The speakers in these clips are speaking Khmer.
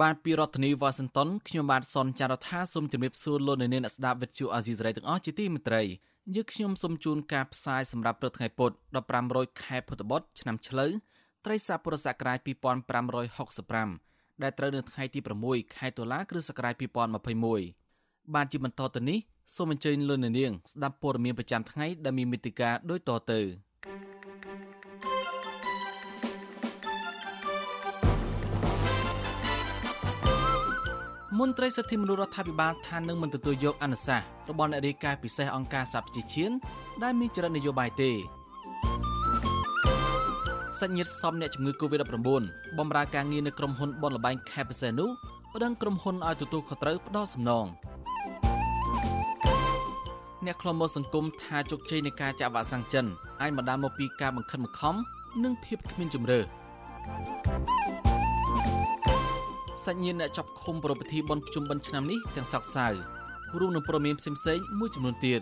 បានពីរដ្ឋធានី Washington ខ្ញុំបាទសនចាររថាសូមជម្រាបសួរលោកអ្នកនាងអ្នកស្ដាប់វិទ្យុអាស៊ីសេរីទាំងអស់ជាទីមេត្រីយើខ្ញុំសូមជូនការផ្សាយសម្រាប់ព្រឹកថ្ងៃពុធ15រោចខែពុទ្ធបុត្រឆ្នាំឆ្លូវត្រីស័កពុរសករាជ2565ដែលត្រូវនៅថ្ងៃទី6ខែតុលាគ្រិស្តសករាជ2021បានជាបន្តទៅនេះសូមអញ្ជើញលោកអ្នកនាងស្ដាប់ព័ត៌មានប្រចាំថ្ងៃដែលមានមេតិការដូចតទៅ មន្ត្រីសិទ្ធិមនុស្សរដ្ឋាភិបាលថានឹងមិនទទួលយកអនុសាសន៍របស់អ្នករាយការណ៍ពិសេសអង្គការសហប្រជាជាតិដែលមានចរិតនយោបាយទេសញ្ញាតសមអ្នកជំងឺ Covid-19 បម្រើការងារនៅក្រុមហ៊ុនបនលបែង Capsenu ប្តឹងក្រុមហ៊ុនឲ្យទទួលខុសត្រូវផ្ដោតសំណងអ្នកខ្លមមើលសង្គមថាជោគជ័យនៃការចាក់វ៉ាក់សាំងចិនអាចបណ្ដាលមកពីការបង្ខិតបង្ខំនិងភាពគ្មានជំរឿ សញ្ញាអ្នកចាប់ឃុំប្រពៃពិធីបុណ្យភ្ជុំបិណ្ឌឆ្នាំនេះទាំងសោកសៅរួមនឹងព័ត៌មានផ្សេងៗមួយចំនួនទៀត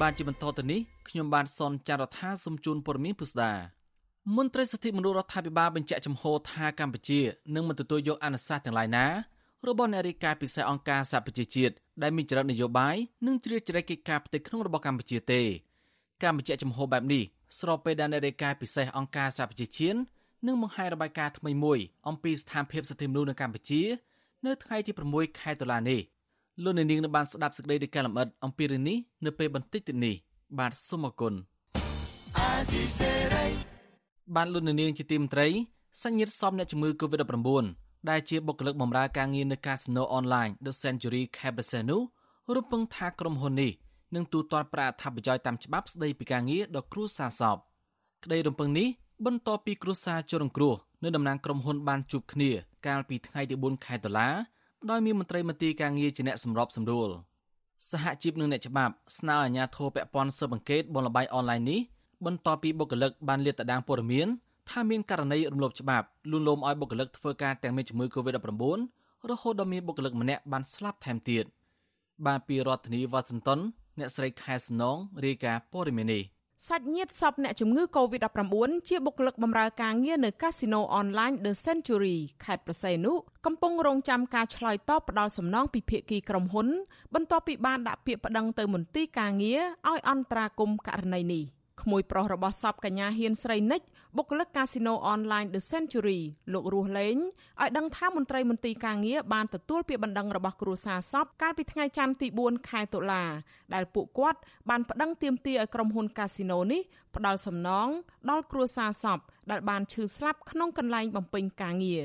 បានជាបន្តទៅនេះខ្ញុំបានសនចាររថាសូមជូនព័ត៌មានពិស្ដាមន្ត្រីសិទ្ធិមនុស្សរដ្ឋាភិបាលបញ្ជាក់ចំហថាកម្ពុជានឹងមិនទទួលយកអនុសាសន៍ទាំងឡាយណារបស់អ្នករាយការណ៍ពិសេសអង្គការសហប្រជាជាតិដែលមានចរិតនយោបាយនិងជ្រៀតជ្រែកកិច្ចការផ្ទៃក្នុងរបស់កម្ពុជាទេការបញ្ជាក់ចំហបែបនេះ ស្របពេលដែលអ្នករាយការណ៍ពិសេសអង្គការសហប្រជាជាតិនឹងបង្ហាញរបាយការណ៍ថ្មីមួយអំពីស្ថានភាពសិទ្ធិមនុស្សនៅកម្ពុជានៅថ្ងៃទី6ខែតុលានេះលោកនាងនឹងបានស្ដាប់សេចក្តីរាយការណ៍លម្អិតអំពីរឿងនេះនៅពេលបន្តិចទៀតនេះបាទសូមអរគុណបានលោកនាងជាទីមន្ត្រីសញ្ញាតសមអ្នកជំងឺ Covid-19 ដែលជាបុគ្គលិកបម្រើការងារនៅកាស៊ីណូអនឡាញ The Century Casino រំពឹងថាក្រុមហ៊ុននេះ នឹងទូទាត់ប្រាក់អត្ថប្រយោជន៍តាមច្បាប់ស្តីពីការងារដល់គ្រួសារសពក្តីរំពឹងនេះបន្ទាប់ពីគ្រួសារជនរងគ្រោះនៅតំណាងក្រុមហ៊ុនបានជួបគ្នា កាលពីថ្ងៃទី4ខែតុលាដោយមានមន្ត្រីមន្ទីរការងារជាអ្នកសម្របសម្រួលសហជីពនិងអ្នកច្បាប់ស្នើអាជ្ញាធរពាក់ព័ន្ធស៊ើបអង្កេតបនលបែងអនឡាញនេះបន្ទាប់ពីបុគ្គលិកបានលាតត្រដាងព័ត៌មានថាមានករណីរំលោភច្បាប់លួងលោមឲ្យបុគ្គលិកធ្វើការទាំងមានជំងឺ Covid-19 រហូតដល់មានបុគ្គលិកម្នាក់បានស្លាប់ថែមទៀតបានពីរដ្ឋធានីវ៉ាស៊ីនតោន អ្នកស្រីខែសំណងរាយការណ៍ព័ត៌មាននេះសាច់ញាតិសពអ្នកជំងឺ Covid-19 ជាបុគ្គលិកបម្រើការងារនៅកាស៊ីណូអនឡាញ The Century ខេត្តប្រស័យនុកំពុងរងចាំការឆ្លើយតបផ្ដាល់សំណងពីភាគីក្រុមហ៊ុនបន្ទាប់ពីបានដាក់ពាក្យប្តឹងទៅមន្ទីរការងារឲ្យអន្តរាគមន៍ករណីនេះ។ ក្មួយប្រុសរបស់សពកញ្ញាហ៊ានស្រីនិចបុគ្គលិកកាស៊ីណូអនឡាញ The Century លោករស់លេងឲ្យដឹងថាមន្ត្រីមន្ទីរការងារបានទទួលពាក្យបណ្ដឹងរបស់គ្រួសារសពកាលពីថ្ងៃច័ន្ទទី4ខែតុលាដែលពួកគាត់បានប្តឹងទាមទារឲ្យក្រុមហ៊ុនកាស៊ីណូនេះផ្ដល់សំណងដល់គ្រួសារសពដែលបានឈឺស្លាប់ក្នុងកន្លែងបំពេញការងារ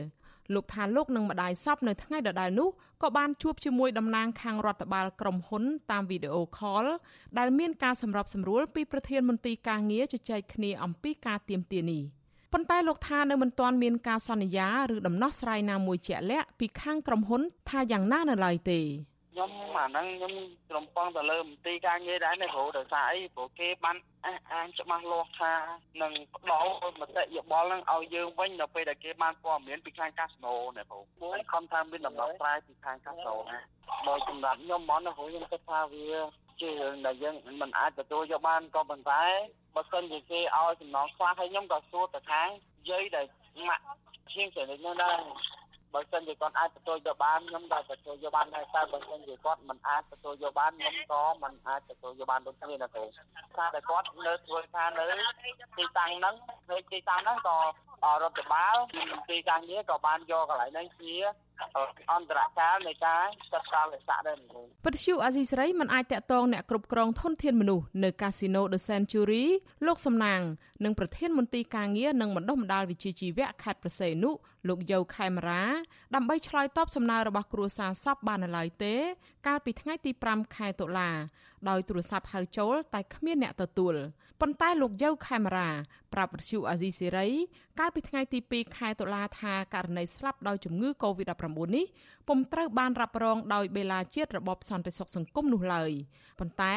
លោកថាលោកនិងម្ដាយសពនៅថ្ងៃដដែលនោះក៏បានជួបជាមួយតំណាងខាងរដ្ឋបាលក្រុមហ៊ុនតាមវីដេអូខលដែលមានការសម្របសម្រួលពីប្រធានមន្ទីរការងារជជែកគ្នាអំពីការទៀមទានេះប៉ុន្តែលោកថានៅមិនទាន់មានការសន្យាឬដំណោះស្រាយណាមួយជាក់លាក់ពីខាងក្រុមហ៊ុនថាយ៉ាងណានៅឡើយទេ ខ្ញុំអាហ្នឹងខ្ញុំរំពឹងទៅលើមន្ទីរការងារដែរនេះព្រោះដោយសារអីព្រោះគេបានអះអាងច្បាស់លាស់ថានឹងផ្ដល់មតិយោបល់ហ្នឹងឲ្យយើងវិញនៅពេលដែលគេបានព័ត៌មានពីខាងកាស៊ីណូនេះព្រោះមួយខំថាមានដំណោះស្រាយពីខាងកាស៊ីណូណាបើសម្រាប់ខ្ញុំហ្មងណាព្រោះខ្ញុំគិតថាវាជារឿងដែលយើងមិនអាចទទួលយកបានក៏ប៉ុន្តែបើសិនជាគេឲ្យចំណងខ្លះហើយខ្ញុំក៏សួរទៅខាងយាយដែលម៉ាក់ជាងចំណុចហ្នឹងដែរ បើសិនជាគាត់អាចទទួលយកបានខ្ញុំក៏ទទួលយកបានដែរតែបើសិនជាគាត់មិនអាចទទួលយកបានខ្ញុំក៏មិនអាចទទួលយកបានដូចគ្នាណាគ្រូថាតែគាត់នៅធ្វើការនៅទីតាំងហ្នឹងហើយទីតាំងហ្នឹងក៏រដ្ឋបាលពីមន្ទីរការងារក៏បានយកកន្លែងហ្នឹងជាអន្តរកាលនៃការចាត់ការលិខិតដែរលោកពទ្យុអាស៊ីសេរីមិនអាចតាក់ទងអ្នកគ្រប់គ្រងធនធានមនុស្សនៅកាស៊ីណូ The Century លោកសំណាង និងប្រធានមន្ទីរការងារនិងបណ្ដុះបណ្ដាលវិជ្ជាជីវៈខេត្តប្រសេនុលោកយៅខេមរាដើម្បីឆ្លើយតបសំណើរបស់គ្រួសារសពបាននៅឡើយទេ កាលពីថ្ងៃទី5ខែតុលាដោយទូរស័ព្ទហៅចូលតែគ្មានអ្នកទទួលប៉ុន្តែលោកយៅខេមរាប្រាប់វិទ្យុអាស៊ីសេរីកាលពីថ្ងៃទី2ខែតុលាថាករណីស្លាប់ដោយជំងឺ Covid-19 នេះពុំត្រូវបានរ៉ាប់រងដោយបេឡាជាតិរបបសន្តិសុខសង្គមនោះឡើយប៉ុន្តែ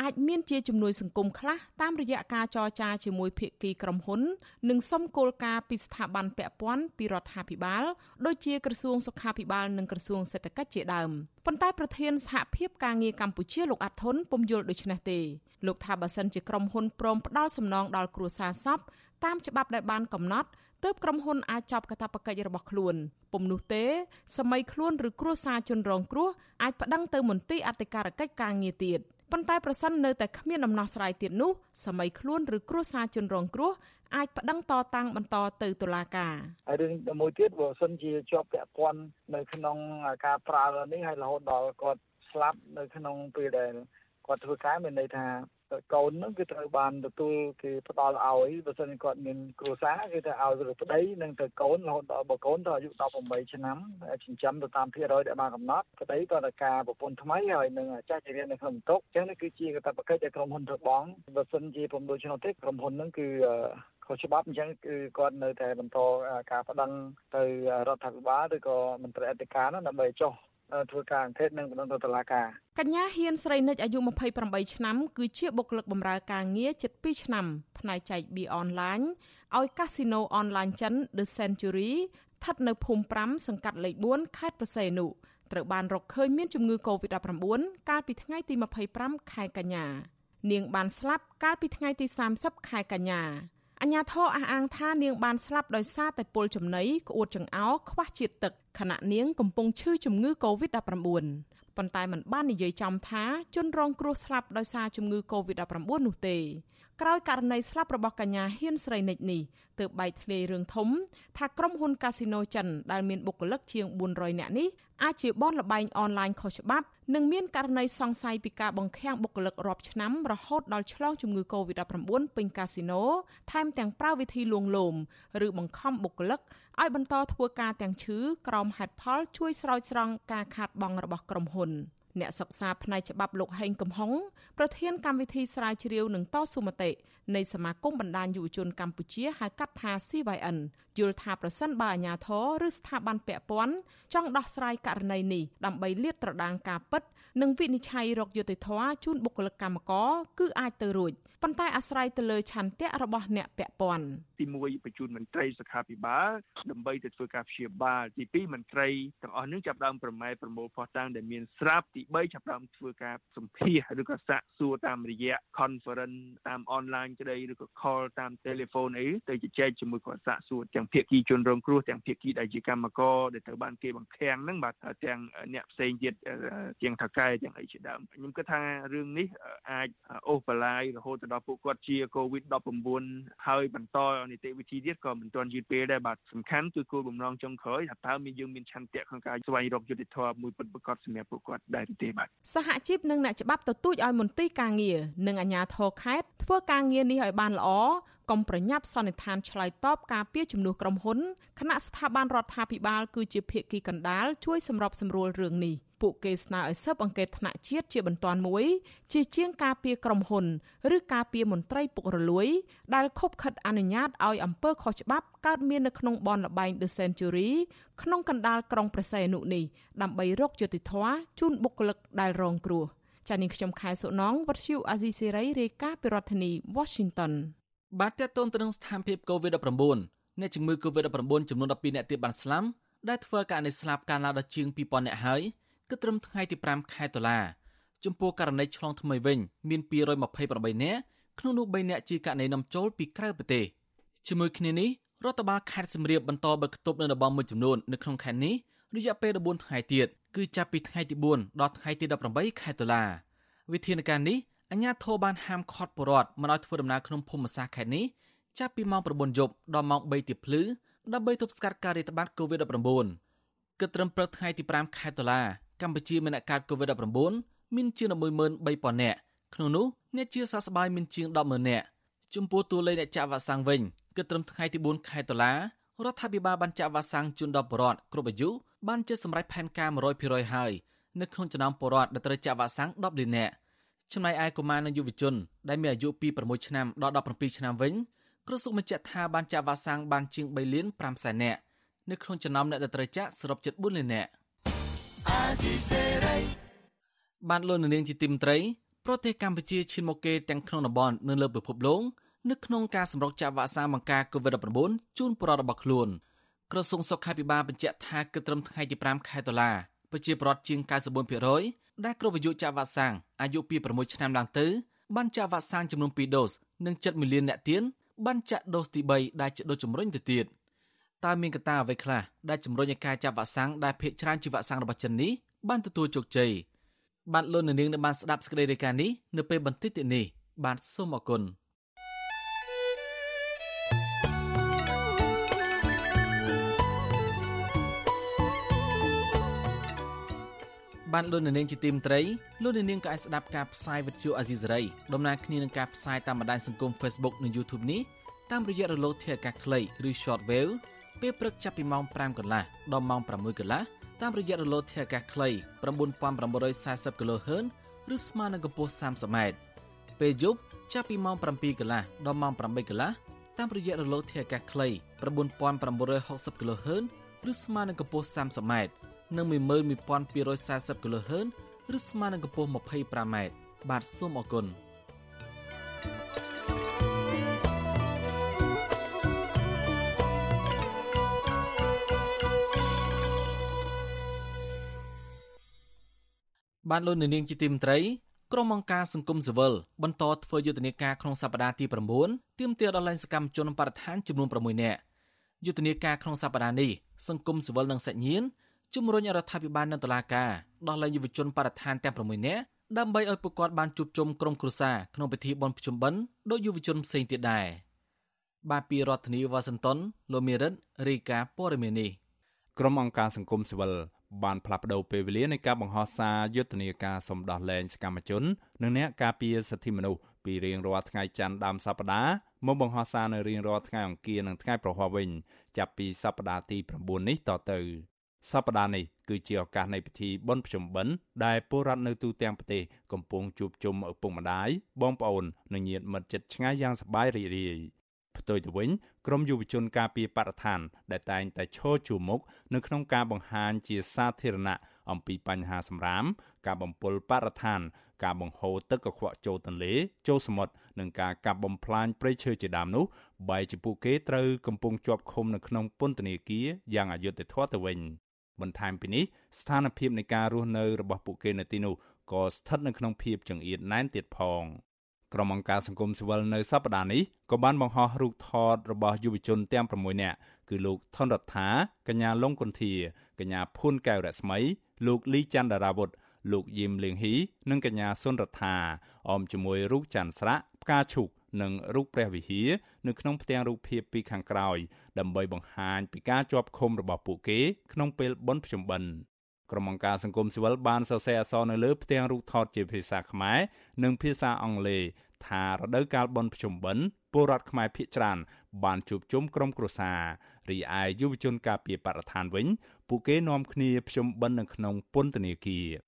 អាចមានជាជំនួយសង្គមខ្លះតាមរយៈការចរចាជាមួយភាគីក្រុមហ៊ុន និងសុំគោលការណ៍ពីស្ថាប័នពាក់ព័ន្ធពីរដ្ឋាភិបាលដូចជាក្រសួងសុខាភិបាលនិងក្រសួងសេដ្ឋកិច្ចជាដើម ប៉ុន្តែប្រធានសហភាពការងារកម្ពុជាលោកអាត់ធុនពុំយល់ដូច្នេះទេលោកថាបើសិនជាក្រុមហ៊ុនព្រមផ្ដល់សំណងដល់គ្រួសារសពតាមច្បាប់ដែលបានកំណត់ទើបក្រុមហ៊ុនអាចចាប់កាតព្វកិច្ចរបស់ខ្លួនពុំនោះទេសម័យខ្លួនឬគ្រួសារជនរងគ្រោះអាចប្តឹងទៅមន្ទីរអធិការកិច្ចការងារទៀត ប៉ុន្តែប្រសិននៅតែគ្មានដំណោះស្រាយទៀតនោះសម័យខ្លួនឬគ្រួសារជនរងគ្រោះអាចប្តឹងតតាំងបន្តទៅតុលាការហើយរឿងមួយទៀតបើសិនជាជាប់ពាក់ព័ន្ធនៅក្នុងការប្រើនេះហើយរហូតដល់គាត់ស្លាប់នៅក្នុងពេលដែលគាត់ធ្វើការមានន័យថា កូនហ្នឹងគឺត្រូវបានទទួលគេផ្ដល់ឲ្យបើសិនគាត់មានគ្រួសារគឺទៅឲ្យទៅប្តីនិងទៅកូនរហូតដល់បើកូនទៅអាយុ18ឆ្នាំចិញ្ចឹមទៅតាមភាគរយដែលបានកំណត់ប្តីតើការប្រពន្ធថ្មីហើយនឹងចាស់ជារៀននៅក្នុងបន្ទុកអញ្ចឹងនេះគឺជាកាតព្វកិច្ចដែលក្រុមហ៊ុនធ្វើបងបើសិនជាពុំដូច្នោះទេក្រុមហ៊ុនហ្នឹងគឺខុសច្បាប់អញ្ចឹងគឺគាត់នៅតែបន្តការប្តឹងទៅរដ្ឋាភិបាលឬក៏មន្ត្រីអធិការនោះដើម្បីចុះ ធ្វើការអង្កេតនិងបណ្ដឹងទៅតុលាការកញ្ញាហ៊ានស្រីនិចអាយុ28ឆ្នាំគឺជាបុគ្គលិកបម្រើការងារជិត2ឆ្នាំផ្នែកចែកបៀអនឡាញឲ្យកាស៊ីណូអនឡាញចិន The Century ស្ថិតនៅភូមិ5សង្កាត់លេខ4ខេត្តបរសេនុត្រូវបានរកឃើញមានជំងឺ Covid-19 កាលពីថ្ងៃទី25ខែកញ្ញានាងបានស្លាប់កាលពីថ្ងៃទី30ខែកញ្ញា អញ្ញាធរអះអាងថានាងបានស្លាប់ដោយសារតែពុលចំណីក្អួតចង្អោរខ្វះជាតិទឹកខណៈនាងកំពុងឈឺជំងឺ Covid-19 ប៉ុន្តែมันបាននិយាយចំថាជនរងគ្រោះស្លាប់ដោយសារជំងឺ Covid-19 នោះទេក្រោយករណីស្លាប់របស់កញ្ញាហ៊ានស្រីនិចនេះទើបបែកធ្លាយរឿងធំ ថាក្រុមហ៊ុនកាស៊ីណូចិនដែលមានបុគ្គលិកជាង400នាក់នេះ អាចជាបនលបែងអនឡាញខុសច្បាប់និងមានករណីសង្ស័យពីការបង្ខាំងបុគ្គលិករាប់ឆ្នាំរហូតដល់ឆ្លងជំងឺ Covid-19 ពេញកាស៊ីណូថែមទាំងប្រើវិធីលួងលោមឬបង្ខំបុគ្គលិកឲ្យបន្តធ្វើការទាំងឈឺក្រោមហេតុផលជួយស្រោចស្រង់ការខាតបង់របស់ក្រុមហ៊ុន។អ្នកសិក្សាផ្នែកច្បាប់លោកហេងកំហុងប្រធានកម្មវិធីស្រាវជ្រាវនឹងតស៊ូមតិនៃសមាគមបណ្ដាញយុវជនកម្ពុជាហៅកាត់ថា CYN យល់ថាប្រសិនបើអាជ្ញាធរឬស្ថាប័នពាក់ព័ន្ធចង់ដោះស្រាយករណីនេះដើម្បីលាតត្រដាងការពិតនិងវិនិច្ឆ័យរកយុត្តិធម៌ជូនបុគ្គលិកកម្មករគឺអាចទៅរួចប៉ុន្តែអាស្រ័យទៅលើឆន្ទៈរបស់អ្នកពាក់ព័ន្ធទី1បញ្ជូនមន្ត្រីសុខាភិបាលដើម្បីទៅធ្វើការព្យាបាលទី2មន្ត្រីទាំងអស់នឹងចាប់ដើមប្រម៉ែប្រមូលផុសតាំងដែលមានស្រាប់ទី3ចាប់ដើមធ្វើការសម្ភាសឬក៏សាកសួរតាមរយៈ conference តាមអនឡាញក្តីឬក៏ call តាម telephone អីទៅជជែកជាមួយគាត់សាកសួរទាំងភាគីជនរងគ្រោះទាំងភាគីដែលជាកម្មករដែលត្រូវបានគេបង្ខាំងហ្នឹងបាទទាំងអ្នកផ្សេងទៀតទាំងថកែទាំងអីជាដើមខ្ញុំគិតថារឿងនេះអាចអូសបន្លាយរហូតដល់ពួកគាត់ជា COVID-19 ហើយបន្តនីតិវិធីទៀតក៏មិនទាន់យឺតពេលដែរបាទសំខាន់គឺគោលបំណងចុងក្រោយថាតើមានយើងមានឆន្ទៈក្នុងការស្វែងរកយុត្តិធម៌មួយពិតប្រាកដសម្រាប់ពួកគាត់ដែរទេបាទសហជីពនិងអ្នកច្បាប់ទទូចឲ្យមន្ទីរការងារនិងអាជ្ញាធរខេត្តធ្វើការងារនេះឲ្យបានល្អ កុំប្រញាប់សន្និដ្ឋានឆ្លើយតបការពីជំនួសក្រុមហ៊ុនគណៈស្ថាប័នរដ្ឋាភិបាលគឺជាភាគីកណ្ដាលជួយសម្របសម្រួលរឿងនេះពួកគេស្នើឲ្យស៊ើបអង្កេតថ្នាក់ជាតិជាបន្ទាន់មួយជាជាងការពីក្រុមហ៊ុន ឬការពីមន្ត្រីពុករលួយ ដែលខុបខិតអនុញ្ញាតឲ្យអំពើខុសច្បាប់កើតមាននៅក្នុងបនលបែង The Century ក្នុងកណ្ដាលក្រុងព្រះសីហនុនេះដើម្បីរកយុត្តិធម៌ជូនបុគ្គលិកដែលរងគ្រោះចា៎នាងខ្ញុំខែសុណងវັດឈូអាស៊ីសេរីរាយការណ៍ពីរដ្ឋធានី Washington បាទតើតូនទៅនឹងស្ថានភាព COVID-19 អ្នកជំងឺ COVID-19 ចំនួន12អ្នកទៀតបានស្លាប់ដែលធ្វើករណីស្លាប់កាលណាដល់ជាង2000អ្នកហើយគឺត្រឹមថ្ងៃទី5ខែតុលាចំពោះករណីឆ្លងថ្មីវិញមាន228នាក់ក្នុងនោះ3នាក់ជាករណីនាំចូលពីក្រៅប្រទេសជាមួយគ្នានេះរដ្ឋបាលខេត្តសៀមរាបបន្តបើកគប់នៅតំបន់មួយចំនួននៅក្នុងខេត្តនេះរយៈពេល14ថ្ងៃទៀតគឺចាប់ពីថ្ងៃទី4ដល់ថ្ងៃទី18ខែតុលាវិធានការនេះ អាជ្ញាធរបានហាមឃាត់ពលរដ្ឋមិនឲ្យធ្វើដំណើរក្នុងភូមិសាស្ត្រខេត្តនេះចាប់ពីម៉ោង9យប់ដល់ម៉ោង3ទៀបភ្លឺដើម្បីទប់ស្កាត់ការរាតត្បាត COVID-19 គិតត្រឹមព្រឹកថ្ងៃទី5ខែតុលាកម្ពុជាមានអ្នកកើត COVID-19 មានជាង11000នាក់ក្នុងនោះអ្នកជាសះស្បើយមានជាង100,000នាក់ចំពោះតួលេខអ្នកចាក់វ៉ាក់សាំងវិញគិតត្រឹមថ្ងៃទី4ខែតុលារដ្ឋាភិបាលបានចាក់វ៉ាក់សាំងជូនដល់ប្រជាពលរដ្ឋគ្រប់អាយុបានជាសម្រេចផែនការ100%ហើយនៅក្នុងចំណោមប្រជាពលរដ្ឋដែលត្រូវចាក់វ៉ាក់សាំង10លាននាក់ ចំណែកឯកុមារនិងយុវជនដែលមានអាយុពី6ឆ្នាំដល់17ឆ្នាំវិញក្រសួងបញ្ជាក់ថាបានចាក់វ៉ាក់សាំងបានជាង3លាន5សែននាក់នៅក្នុងចំណោមអ្នកដែលត្រូវចាក់សរុបជិត4លាននាក់បានលោកនាងជាទីមត្រីប្រទេសកម្ពុជាឈានមកគេទាំងក្នុងតំបន់និងលើពិភពលោកនៅក្នុងការសម្រុកចាក់វ៉ាក់សាំងបង្ការ COVID-19 ជូនប្រជារបស់ខ្លួនក្រសួងសុខាភិបាលបញ្ជាក់ថាគិតត្រឹមថ្ងៃទី5ខែតុលាប្រជាពលរដ្ឋជាង94% ដែលគ្រប់អាយុចាក់វ៉ាក់សាំងអាយុពី6ឆ្នាំឡើងទៅបានចាក់វ៉ាក់សាំងចំនួន2ដូសនិង7មីលានអ្នកទៀតបានចាក់ដូសទី3ដែលជាដូសជំរុញទៅទៀតតើមានកត្តាអ្វីខ្លះដែលជំរុញឲ្យការចាក់វ៉ាក់សាំងដែលភាគច្រើនជាវ៉ាក់សាំងរបស់ចិននេះបានទទួលជោគជ័យបានលោកនាងនឹងបានស្ដាប់សេចក្តីរាយការណ៍នេះនៅពេលបន្តិចទៀតនេះបាទសូមអរគុណ បានលោកនាងជាទីមត្រីលោកនាងក៏អាចស្ដាប់ការផ្សាយវិទ្យុអាស៊ីសេរីដំណើរគ្នានឹងការផ្សាយតាមបណ្ដាញសង្គម Facebook និង YouTube នេះតាមរយៈរលកធាតុអាកាសខ្លីឬ Shortwave ពេលព្រឹកចាប់ពីម៉ោង5កន្លះដល់ម៉ោង6កន្លះតាមរយៈរលកធាតុអាកាសខ្លី9940 kHz ឬស្មើនឹងកម្ពស់ 30m ពេលយប់ចាប់ពីម៉ោង7កន្លះដល់ម៉ោង8កន្លះតាមរយៈរលកធាតុអាកាសខ្លី9960 kHz ឬស្មើនឹងកម្ពស់ 30m និង11240 kHz ឬស្មើនឹងកម្ពស់ 25m បាទសូមអរគុណបានលោកនាងជាទីមត្រីក្រុមអង្គការសង្គមស៊ីវិលបន្តធ្វើយុទ្ធនាការក្នុងសប្តាហ៍ទី9ទាមទារដល់លែងសកម្មជនបរិស្ថានចំនួន6នាក់យុទ្ធនាការក្នុងសប្តាហ៍នេះសង្គមស៊ីវិលនិងសាច់ញាតិ ជំរុញរដ្ឋាភិបាលនិងតុលាការដោះលែងយុវជនបរិស្ថានទាំង6នាក់ដើម្បីឲ្យពួកគាត់បានជួបជុំក្រុមគ្រួសារក្នុងពិធីបុណ្យភ្ជុំបិណ្ឌដោយយុវជនផ្សេងទៀតដែរបាទពីរដ្ឋធានីវ៉ាស៊ីនតោនលោកមេរិតរីកាព័រមីនេះក្រុមអង្គការសង្គមស៊ីវិលបានផ្លាស់ប្តូរពេលវេលានៃការបង្ហោះសារយុទ្ធនាការសម្ដោះលែងសកម្មជននិងអ្នកការពារសិទ្ធិមនុស្សពីរៀងរាល់ថ្ងៃច័ន្ទដើមសប្តាហ៍មកបង្ហោះសារនៅរៀងរាល់ថ្ងៃអង្គារនិងថ្ងៃប្រហ័សវិញចាប់ពីសប្តាហ៍ទី9នេះតទៅ សប្តាហ៍នេះគឺជាឱកាសនៃពិធីបុណ្យភ្ជុំបិណ្ឌដែលពលរដ្ឋនៅទូទាំងប្រទេសកំពុងជួបជុំឪពុកម្ដាយបងប្អូននិងញាតិមិត្តជិតឆ្ងាយយ៉ាងសប្បាយរីករាយផ្ទុយទៅវិញក្រមយុវជនការពារបរិស្ថាន ដែលតែងតែឈរជួរមុខនៅក្នុងការបង្ហាញជាសាធារណៈអំពីបញ្ហាសម្រាម ការបំពុលបរិស្ថាន ការបង្ហូរទឹកកខ្វក់ចូលទន្លេ ចូលសមុទ្រនិងការកាប់បំផ្លាញព្រៃឈើជាដើមនោះបែរជាពួកគេត្រូវកំពុងជាប់ឃុំនៅក្នុងពន្ធនាគារយ៉ាងអយុត្តិធម៌ទៅវិញ បន្ថែមពីនេះស្ថានភាពនៃការរស់នៅរបស់ពួកគេនៅទីនោះក៏ស្ថិតនៅក្នុងភាពចង្អៀតណែនទៀតផងក្រុមអង្គការសង្គមស៊ីវិលនៅសប្តាហ៍នេះក៏បានបង្ហោះរូបថតរបស់យុវជនទាំង6នាក់គឺលោកថនរដ្ឋាកញ្ញាលងគុន្ធាកញ្ញាភួនកែវរស្មី លោកលីច័ន្ទរាវុធលោកយឹមលៀងហ៊ីនិងកញ្ញាសុនរដ្ឋាអមជាមួយរូបច័ន្ទស្រាក់ផ្កាឈូក និងរូបព្រះវិហារនៅក្នុងផ្ទាំងរូបភាពពីខាងក្រោយ ដើម្បីបង្ហាញពីការជាប់ឃុំរបស់ពួកគេក្នុងពេលបុណ្យភ្ជុំបិណ្ឌក្រុមអង្គការសង្គមស៊ីវិលបានសរសេរអក្សរនៅលើផ្ទាំងរូបថតជាភាសាខ្មែរនិងភាសាអង់គ្លេសថារដូវកាលបុណ្យភ្ជុំបិណ្ឌពលរដ្ឋខ្មែរភាគច្រើនបានជួបជុំក្រុមគ្រួសាររីឯយុវជនការពារបរិស្ថានវិញ ពួកគេនាំគ្នាភ្ជុំបិណ្ឌនៅក្នុងពន្ធនាគារ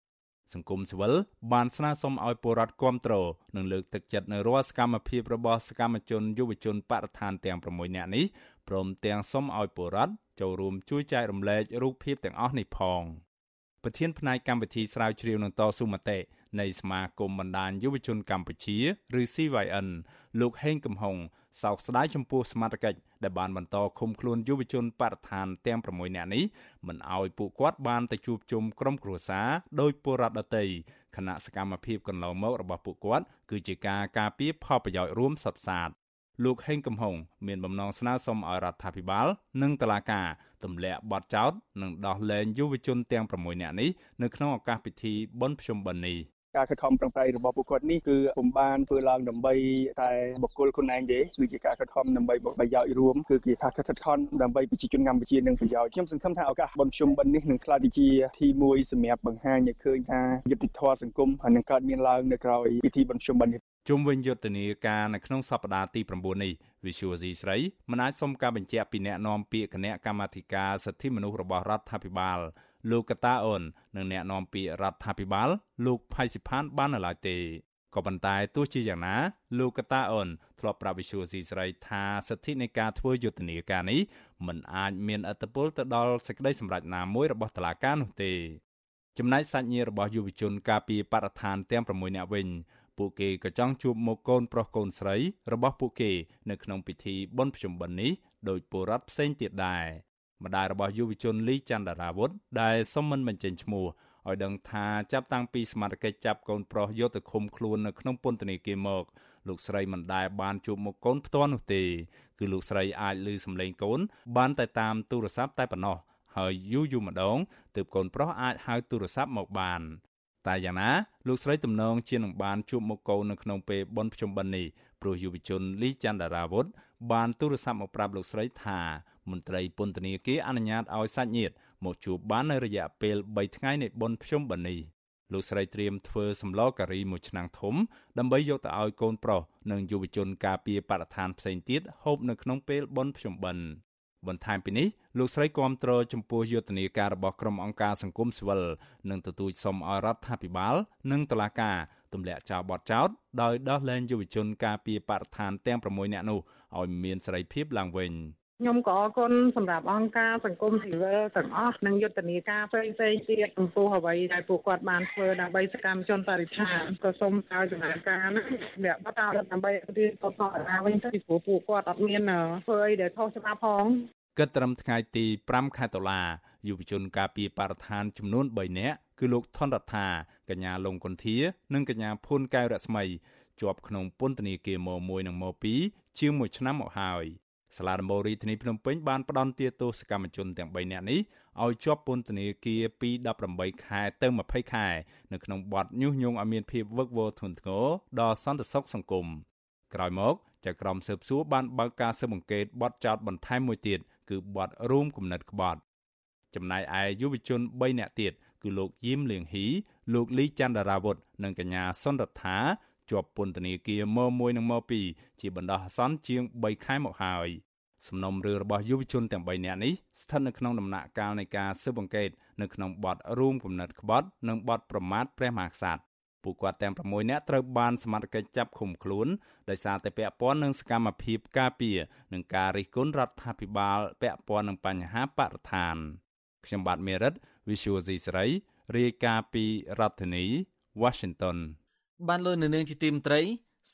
សង្គមស៊ីវិលបានស្នើសុំឲ្យពលរដ្ឋគ្រប់គ្រងនិងលើកទឹកចិត្តនៅរាល់សកម្មភាពរបស់សកម្មជនយុវជនបរិស្ថានទាំង6នាក់នេះព្រមទាំងសុំឲ្យពលរដ្ឋចូលរួមជួយចែករំលែករូបភាពទាំងអស់នេះផងប្រធានផ្នែកកម្មវិធីស្រាវជ្រាវនឹងតស៊ូមតិនៃសមាគមបណ្ដាញយុវជនកម្ពុជា ឬ CYN លោកហេងកំហុង សោកស្ដាយចំពោះសមត្ថកិច្ចដែលបានបន្តឃុំខ្លួនយុវជនបរិស្ថានទាំង6នាក់នេះមិនអោយពួកគាត់បានទៅជួបជុំក្រុមគ្រួសារដោយពលរដ្ឋដទៃគណៈសកម្មភាពកន្លងមករបស់ពួកគាត់គឺជាការការពារផលប្រយោជន៍រួមសុទ្ធសាធលោកហេងកំហុងមានបំណងស្នើសុំឲ្យរដ្ឋាភិបាល និងតុលាការទម្លាក់បទចោទនិងដោះលែងយុវជនទាំង6នាក់នេះនៅក្នុងឱកាសពិធីបុណ្យភ្ជុំបិណ្ឌនេះ ការខិតខំប្រឹងប្រែងរបស់ពួកគាត់នេះគឺពុំបានធ្វើឡើងដើម្បីតែបុគ្គលខ្លួនឯងទេគឺជាការខិតខំដើម្បីប្រយោជន៍រួមគឺគេថាខិតខំដើម្បីប្រជាជនកម្ពុជានឹងប្រយោជន៍ខ្ញុំសង្ឃឹមថាឱកាសបុណ្យភ្ជុំបិណ្ឌនេះនឹងក្លាយទៅជាទីមួយសម្រាប់បង្ហាញឲ្យឃើញថាយុត្តិធម៌សង្គមនឹងកើតមានឡើងនៅក្រោយពិធីបុណ្យភ្ជុំបិណ្ឌនេះជុំវិញយុទ្ធនាការនៅក្នុងសប្តាហ៍ទី9នេះ Visual C ស្រីមិនអាចសុំការបញ្ជាក់ពីអ្នកនាំពាក្យគណៈកម្មាធិការសិទ្ធិមនុស្សរបស់រដ្ឋាភិបាល លោកកតាអូននិងអ្នកនាំពាក្យរដ្ឋាភិបាល លោកផៃសិផានបាននៅឡើយទេក៏ប៉ុន្តែទោះជាយ៉ាងណាលោកកតាអូនធ្លាប់ប្រាប់វិសុយស៊ីស្រីថាសិទ្ធិនៃការធ្វើយុទ្ធនាការនេះមិនអាចមានអត្តពលទៅដល់សេចក្តីសម្រេចណាមួយរបស់តុលាការនោះទេចំណែកសាច់ញាតិរបស់យុវជនការពីបរិស្ថានទាំង6នាក់វិញពួកគេក៏ចង់ជួបមុខកូនប្រុសកូនស្រីរបស់ពួកគេនៅក្នុងពិធីបុណ្យភ្ជុំបិណ្ឌនេះដោយពលរដ្ឋផ្សេងទៀតដែរ ម្ដាយរបស់យុវជនលីចន្ទរាវុធដែលសុំមិនបញ្ចេញឈ្មោះឲ្យដឹងថាចាប់តាំងពីសមត្ថកិច្ចចាប់កូនប្រុសយកទៅឃុំខ្លួននៅក្នុងពន្ធនាគារមកលោកស្រីមិនដែលបានជួបមុខកូនផ្ទាល់នោះទេគឺលោកស្រីអាចឮសំឡេងកូន បានតែតាមទូរស័ព្ទតែប៉ុណ្ណោះហើយយូរយូរម្ដងទើបកូនប្រុសអាចហៅទូរស័ព្ទមកបានតែយ៉ាងណាលោកស្រីទំនងជានឹងបានជួបមុខកូននៅក្នុងពេលបុណ្យភ្ជុំបិណ្ឌនេះព្រោះយុវជនលីចន្ទរាវុធ បានទូរស័ព្ទមកប្រាប់លោកស្រីថាមន្ត្រីពន្ធនាគារអនុញ្ញាតឲ្យសាច់ញាតិមកជួបបាននៅរយៈពេល3ថ្ងៃនៃបុណ្យភ្ជុំបិណ្ឌនេះលោកស្រីត្រៀមធ្វើសម្លការីមួយឆ្នាំងធំដើម្បីយកទៅឲ្យកូនប្រុសនិងយុវជនការពារបរិស្ថានផ្សេងទៀតហូបនៅក្នុងពេលបុណ្យភ្ជុំបិណ្ឌ បន្ថែមពីនេះលោកស្រីគាំទ្រចំពោះយុទ្ធនាការរបស់ក្រុមអង្គការសង្គមស៊ីវិលនិងទទូចសុំឲ្យរដ្ឋាភិបាល និងតុលាការទម្លាក់ចោលបទចោទដោយដោះលែងយុវជនការពារបរិស្ថានទាំង6នាក់នោះឲ្យមានសេរីភាពឡើងវិញ។ ខ្ញុំក៏អរគុណសម្រាប់អង្គការសង្គមស៊ីវិលទាំងអស់និងយុទ្ធនាការផ្សេងៗទៀតចំពោះអ្វីដែលពួកគាត់បានធ្វើដើម្បីសកម្មជនបរិស្ថានក៏សូមឲ្យដំណើរការនេះអ្នកបន្តដើម្បីរៀនតបតអាវិញទៅពីព្រោះពួកគាត់អត់មានធ្វើអីដែលខុសច្បាប់ផងគិតត្រឹមថ្ងៃទី5ខែតុលាយុវជនការពីបរិស្ថានចំនួន3នាក់គឺលោកថនរដ្ឋាកញ្ញាលងកុនធា និងកញ្ញាភួនកែវរស្មីជាប់ក្នុងពន្ធនាគារម1និងម2ជាង1ឆ្នាំមកហើយ សាលាដំបូងរាជធានីភ្នំពេញបានផ្តន្ទាទោសកម្មជនទាំង3នាក់នេះឲ្យជាប់ពន្ធនាគារពី18ខែទៅ20ខែនៅក្នុងបទញុះញង់ឲ្យមានភាពវឹកវរធ្ងន់ធ្ងរដល់សន្តិសុខសង្គមក្រោយមកចៅក្រមស៊ើបសួរបានបើកការស៊ើបអង្កេតបទចោទបន្ថែមមួយទៀតគឺបទរួមគំនិតក្បត់ចំណែកឯយុវជន3នាក់ទៀតគឺលោកយឹមលៀងហ៊ីលោកលីចន្ទរាវុធនិងកញ្ញាសុនរដ្ឋា ជាប់ពន្ធនាគារម1និងម2ជាបណ្ដោះអាសន្នជាង3ខែមកហើយសំណុំរឿងរបស់យុវជនទាំង3នាក់នេះស្ថិតនៅក្នុងដំណាក់កាលនៃការស៊ើបអង្កេតនៅក្នុងបទរួមគំនិតក្បត់និងបទប្រមាថព្រះមហាក្សត្រពួកគាត់ទាំង6នាក់ត្រូវបានសមត្ថកិច្ចចាប់ឃុំខ្លួនដោយសារតែពាក់ព័ន្ធនឹងសកម្មភាពការពារនិងការរិះគន់រដ្ឋាភិបាលពាក់ព័ន្ធនឹងបញ្ហាបរិស្ថានខ្ញុំបាទមេរិត Visual C ស្រីរាយការណ៍ពីរដ្ឋធានី Washington បានលើនៅនាងជាទីមត្រី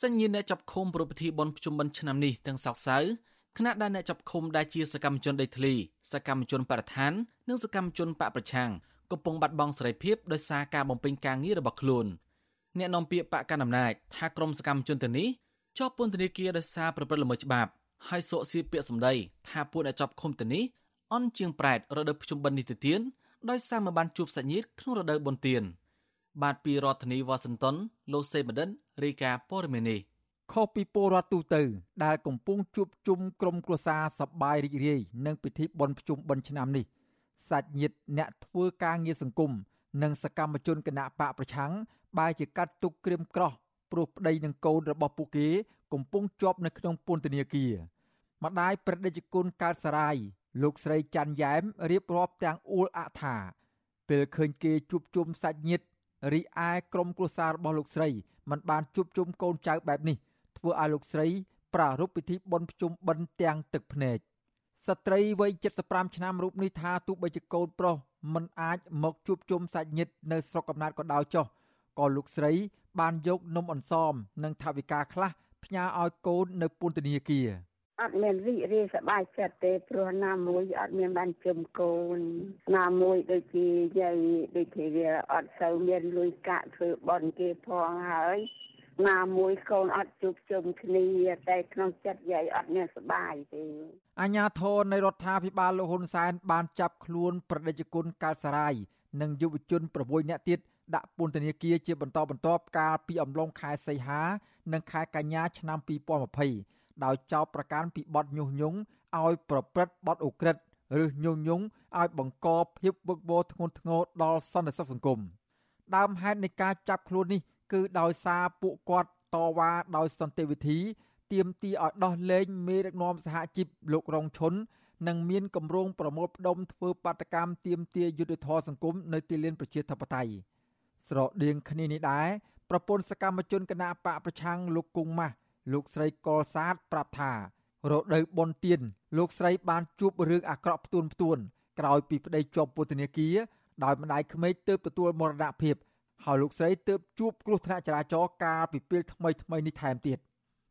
សញ្ញាអ្នកចាប់ឃុំប្រពៃពិធីបុណ្យភ្ជុំបិណ្ឌឆ្នាំនេះទាំងសោកសៅគណៈដែលអ្នកចាប់ឃុំដែលជាសកម្មជនដីធ្លីសកម្មជនបរិស្ថាននិងសកម្មជនបកប្រឆាំងកំពុងបាត់បង់សេរីភាពដោយសារការបំពេញការងាររបស់ខ្លួនអ្នកនាំពាក្យបកកណ្ដាលអំណាចថាក្រមសកម្មជនទៅនេះជាប់ពន្ធនាគារដោយសារប្រព្រឹត្តល្មើសច្បាប់ហើយសោកសៀពាក្យសម្ដីថាពួកអ្នកចាប់ឃុំទៅនេះអន់ជាងប្រែតរដូវភ្ជុំបិណ្ឌនេះទៅទៀតដោយសារមិនបានជួបសាច់ញាតិក្នុងរដូវបុណ្យទាន បាទពីរដ្ឋធានីវ៉ាស៊ីនតោនលោកសេបដិនរាយការណ៍ព័ត៌មាននេះខុសពីពលរដ្ឋទូទៅ ដែលកំពុងជួបជុំក្រុមគ្រួសារសប្បាយរីករាយនឹងពិធីបុណ្យភ្ជុំបិណ្ឌឆ្នាំនេះសាច់ញាតិអ្នកធ្វើការងារសង្គមនិងសកម្មជនគណៈបកប្រឆាំងបែរជាកាត់ទុកក្រៀមក្រោះព្រោះប្តីនិងកូនរបស់ពួកគេ កំពុងជាប់នៅក្នុងពន្ធនាគារម្ដាយប្រតិជគុណកើតសរាយលោកស្រីច័ន្ទយ៉ែមរៀបរាប់ទាំងអួលអថាពេលឃើញគេជួបជុំសាច់ញាតិ រីឯក្រុមគ្រួសាររបស់លោកស្រីមិនបានជួបជុំកូនចៅបែបនេះធ្វើឲ្យលោកស្រីប្រារព្ធពិធីបុណ្យភ្ជុំបិណ្ឌទាំងទឹកភ្នែកស្ត្រីវ័យ75ឆ្នាំរូបនេះថាទោះបីជាកូនប្រុសមិនអាចមកជួបជុំសាច់ញាតិនៅស្រុកកំណើតក៏ដោយចុះក៏លោកស្រី បានយកនំអន្សមនិងថវិកាខ្លះផ្ញើឲ្យកូននៅពន្ធនាគារ អត់មានរីករាយសប្បាយចិត្តទេព្រោះណាមួយអត់មានបានជុំកូនណាមួយដូចជាយាយដូចជាវាអត់សូវមានលុយកាក់ធ្វើបន់គេផងហើយណាមួយកូនអត់ជួបជុំគ្នាតែក្នុងចិត្តយាយអត់មានសុបាយទេអញ្ញាធននៃរដ្ឋាភិបាលលោកហ៊ុនសែនបានចាប់ខ្លួនប្រតិជនកើតសារាយនិងយុវជន6នាក់ទៀតដាក់ពន្ធនាគារជាបន្តបន្ទាប់កាលពីអំឡុងខែសីហា និងខែកញ្ញាឆ្នាំ2020 ដោយចោទប្រកាន់ពីបទញុះញង់ឲ្យប្រព្រឹត្តបទឧក្រិដ្ឋឬញុះញង់ឲ្យបង្កភាពវឹកវរធ្ងន់ធ្ងរដល់សន្តិសុខសង្គមដើមហេតុនៃការចាប់ខ្លួននេះ គឺដោយសារពួកគាត់តវ៉ាដោយសន្តិវិធីទាមទារឲ្យដោះលែងមេដឹកនាំសហជីពលោករងឈុននិងមានគម្រោងប្រមូលផ្ដុំធ្វើបាតកម្មទាមទារយុត្តិធម៌សង្គមនៅទីលានប្រជាធិបតេយ្យស្រដៀងគ្នានេះដែរប្រពន្ធសកម្មជនគណៈបកប្រឆាំងលោកគង់ម៉ាស់ លោកស្រីកលសាទប្រាប់ថារដូវបុណ្យទានលោកស្រីបានជួបរឿងអាក្រក់ផ្ទួនផ្ទួនក្រោយពីប្តីជាប់ពន្ធនាគារដោយម្ដាយក្មេកទើបទទួលមរណភាពហើយលោកស្រីទើបជួបគ្រោះថ្នាក់ចរាចរណ៍កាលពីពេលថ្មីថ្មីនេះថែមទៀត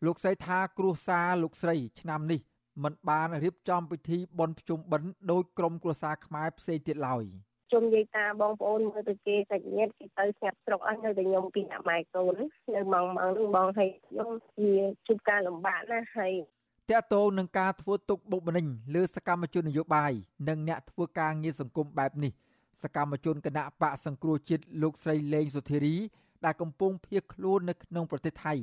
លោកស្រីថាគ្រោះសារលោកស្រីឆ្នាំនេះមិនបានរៀបចំពិធីបុណ្យភ្ជុំបិណ្ឌដោយក្រុមគ្រួសារខ្មែរផ្សេងទៀតឡើយ ជុំយាយតាបងប្អូនមើលទៅគេសាច់ញាតិគេទៅស្ងាត់ស្រុកអស់នៅតែខ្ញុំពីអ្នកម៉ែកូននៅម៉ងម៉ងនឹងបងឲ្យខ្ញុំជាជួបការលំបាកណាស់ហើយតកតងនឹងការធ្វើទុកបុកម្នេញលើសកម្មជននយោបាយនិងអ្នកធ្វើការងារសង្គមបែបនេះសកម្មជនគណៈបកសង្គ្រោះជាតិលោកស្រីលេងសុធារីដែលកំពុងភៀសខ្លួននៅក្នុងប្រទេសថៃ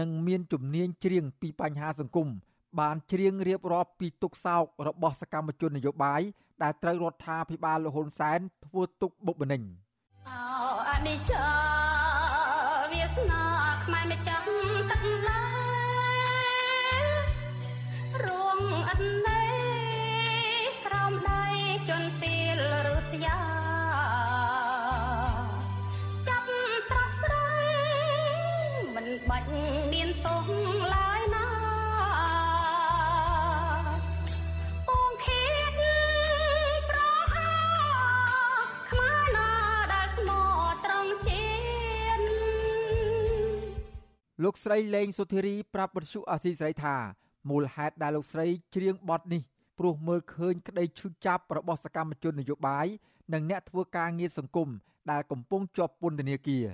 និងមានជំនាញច្រៀងពីបញ្ហាសង្គម បានច្រៀងរៀបរាប់ពីទុកសោករបស់សកម្មជននយោបាយដែលត្រូវរដ្ឋាភិបាលលហ៊ុនសែនធ្វើទុកបុកម្នេញអោអនិច្ចាវាសនាខ្មែរមិនចាំទឹកឡើយរួងអត់ណេក្រោមដៃជន់ពីលឬស្យាចាប់ស្រស់ស្រាយមិនបាច់មានទោសឡើយ លោកស្រីលេងសុធារីប្រាប់បទសុអាស៊ីស្រីថាមូលហេតុដែលលោកស្រីច្រៀងបទនេះព្រោះមើលឃើញក្តីឈឺចាប់របស់សកម្មជននយោបាយនិងអ្នកធ្វើការងារសង្គមដែលកំពុងជាប់ពន្ធនាគារ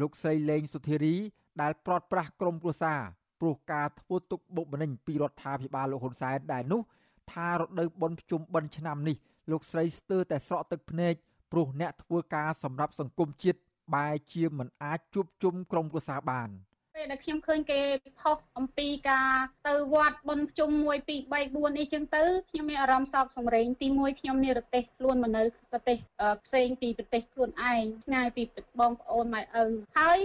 លោកស្រីលេងសុធារីដែលប្រត់ប្រាស់ក្រុមគ្រួសារព្រោះការធ្វើទុកបុកម្នេញពីរដ្ឋាភិបាលលោកហ៊ុនសែនដែលនោះថារដូវបុណ្យភ្ជុំបិណ្ឌឆ្នាំនេះលោកស្រីស្ទើរតែស្រក់ទឹកភ្នែកព្រោះអ្នកធ្វើការសម្រាប់សង្គមជាតិបែជាមិនអាចជួបជុំក្រុមគ្រួសារបាន។ ពេលដែលខ្ញុំឃើញគេផុសអំពីការទៅវត្តបុណ្យជុំ1 2 3 4អីចឹងទៅខ្ញុំមានអារម្មណ៍សោកសម្រេងទី1ខ្ញុំនិរទេសខ្លួនមកនៅប្រទេសផ្សេងពីប្រទេសខ្លួនឯងឆ្ងាយពីបងប្អូនម៉ែឪហើយ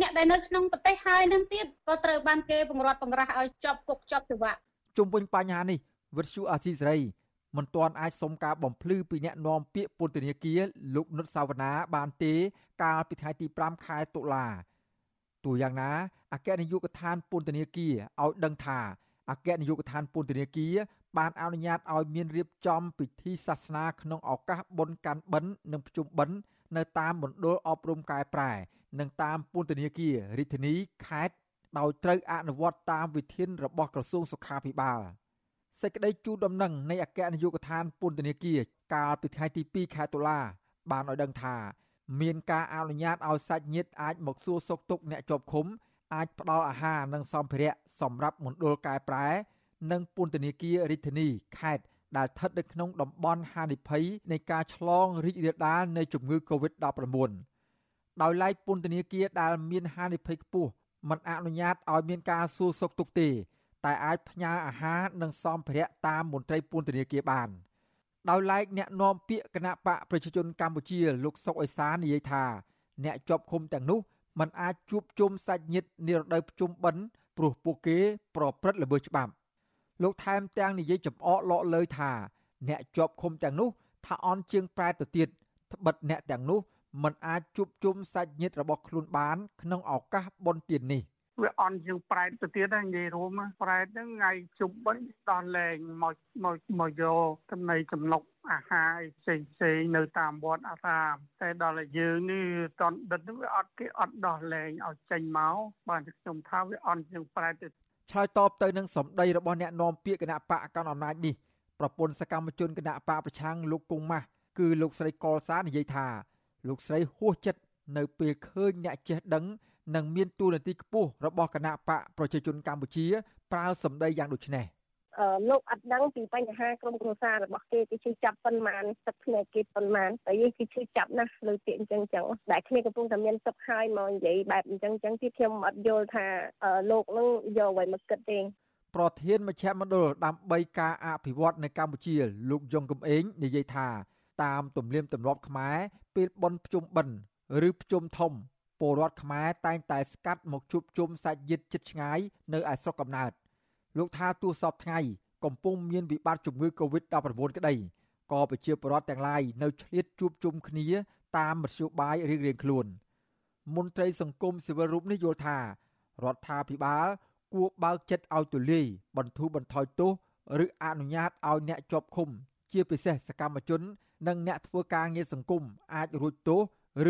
អ្នកដែលនៅក្នុងប្រទេសហើយនឹងទៀតក៏ត្រូវបានគេបង្រាត់បង្រាស់ឲ្យជាប់គុកជាប់ច្បាប់ជុំវិញបញ្ហានេះវិទ្យុអាស៊ីសេរីមិនទាន់អាចសុំការបំភ្លឺពីអ្នកនាំពាក្យពន្ធនាគារលោកនុតសាវណ្ណាបានទេ កាលពីថ្ងៃទី5ខែតុលា ទោះយ៉ាងណាអគ្គនាយកដ្ឋានពន្ធនាគារឲ្យដឹងថាអគ្គនាយកដ្ឋានពន្ធនាគារបានអនុញ្ញាតឲ្យមានរៀបចំពិធីសាសនាក្នុងឱកាសបុណ្យកាន់បិណ្ឌនិងភ្ជុំបិណ្ឌនៅតាមមណ្ឌលអប់រំកែប្រែ និងតាមពន្ធនាគាររាជធានីខេត្តដោយត្រូវអនុវត្តតាមវិធានរបស់ក្រសួងសុខាភិបាលសេចក្តីជូនដំណឹងនៃអគ្គនាយកដ្ឋានពន្ធនាគារកាលពីថ្ងៃទី2ខែតុលាបានឲ្យដឹងថា មានការអនុញ្ញាតឲ្យសាច់ញាតិអាចមកសួរសុខទុក្ខអ្នកជាប់ឃុំអាចផ្ដល់អាហារនិងសម្ភារៈសម្រាប់មណ្ឌលកែប្រែ និងពន្ធនាគាររាជធានីខេត្តដែលស្ថិតនៅក្នុងតំបន់ហានិភ័យនៃការឆ្លងរីករាលដាលនៃជំងឺ Covid-19 ដោយឡែកពន្ធនាគារដែលមានហានិភ័យខ្ពស់មិនអនុញ្ញាតឲ្យមានការសួរសុខទុក្ខទេ តែអាចផ្ញើអាហារនិងសម្ភារៈតាមមន្ត្រីពន្ធនាគារបាន។ ដោយឡែកអ្នកនាំពាក្យគណៈបកប្រជាជនកម្ពុជាលោកសុកអេសាននិយាយថាអ្នកជាប់ឃុំទាំងនោះមិនអាចជួបជុំសាច់ញាតិនារដូវភ្ជុំបិណ្ឌព្រោះពួកគេប្រព្រឹត្តល្មើសច្បាប់លោកថែមទាំងនិយាយចំអកលក់លើថា អ្នកជាប់ឃុំទាំងនោះថាអន់ជាងប្រែទៅទៀតត្បិតអ្នកទាំងនោះមិនអាចជួបជុំសាច់ញាតិរបស់ខ្លួនបាន ក្នុងឱកាសបុណ្យទាននេះ វាអន់ជាងប្រែតទៅទៀតហ្នឹងនិយាយរួមប្រែតហ្នឹងថ្ងៃជុំបិណ្ឌដោះលែងមកមកមកយកចំណីចំណុកអាហារផ្សេងផ្សេងនៅតាមវត្តអារាមតែដល់តែយើងនេះតនដិតនេះវាអត់គេអត់ដោះលែងឲ្យចេញមកបានខ្ញុំថាវាអន់ជាងប្រែតទៅឆ្លើយតបទៅនឹងសម្ដីរបស់អ្នកនាំពាក្យគណៈបកកណ្ដាលអំណាចនេះប្រពន្ធសកម្មជនគណៈបកប្រឆាំងលោកគង់ម៉ាស់គឺលោកស្រីកលសានិយាយថា លោកស្រីហួសចិត្តនៅពេលឃើញអ្នកចេះដឹង និងមានទួនាទីខ្ពស់របស់គណៈបកប្រជាជនកម្ពុជា ប្រើសម្ដីយ៉ាងដូចនេះអឺលោកអត់ដឹងពីបញ្ហាក្រុមគ្រួសាររបស់គេគេជឿចាប់ប៉ុន្មានទឹកភ្នែកគេប៉ុន្មានតែយើងគេជឿចាប់ណាស់លើពាក្យអញ្ចឹងអញ្ចឹងដែលគ្នាកំពុងតែមានទឹកហើយមកនិយាយបែបអញ្ចឹងអញ្ចឹងទៀតខ្ញុំអត់យល់ថាលោកនឹងយកអ្វីមកគិតទេប្រធានមជ្ឈមណ្ឌលដើម្បីការអភិវឌ្ឍនៅកម្ពុជា លោកយងកំឯងនិយាយថា តាមទំនៀមទម្លាប់ខ្មែរពេលបុណ្យភ្ជុំបិណ្ឌឬភ្ជុំធំ ពលរដ្ឋខ្មែរតែងតែស្កាត់មកជួបជុំសាច់ញាតិជិតឆ្ងាយនៅឯស្រុកកំណើតលោកថាទោះសពថ្ងៃកំពុងមានវិបត្តិជំងឺ Covid-19 ក្តីក៏ប្រជាពលរដ្ឋទាំងឡាយនៅឆ្លៀតជួបជុំគ្នាតាមមធ្យោបាយរៀងៗខ្លួន មន្ត្រីសង្គមស៊ីវិលរូបនេះយល់ថារដ្ឋាភិបាល គួរបើកចិត្តឲ្យទូលាយបន្ធូរបន្ថយទោសឬអនុញ្ញាតឲ្យអ្នកជាប់ឃុំ ជាពិសេសសកម្មជន និងអ្នកធ្វើការងារសង្គមអាចរួចទោស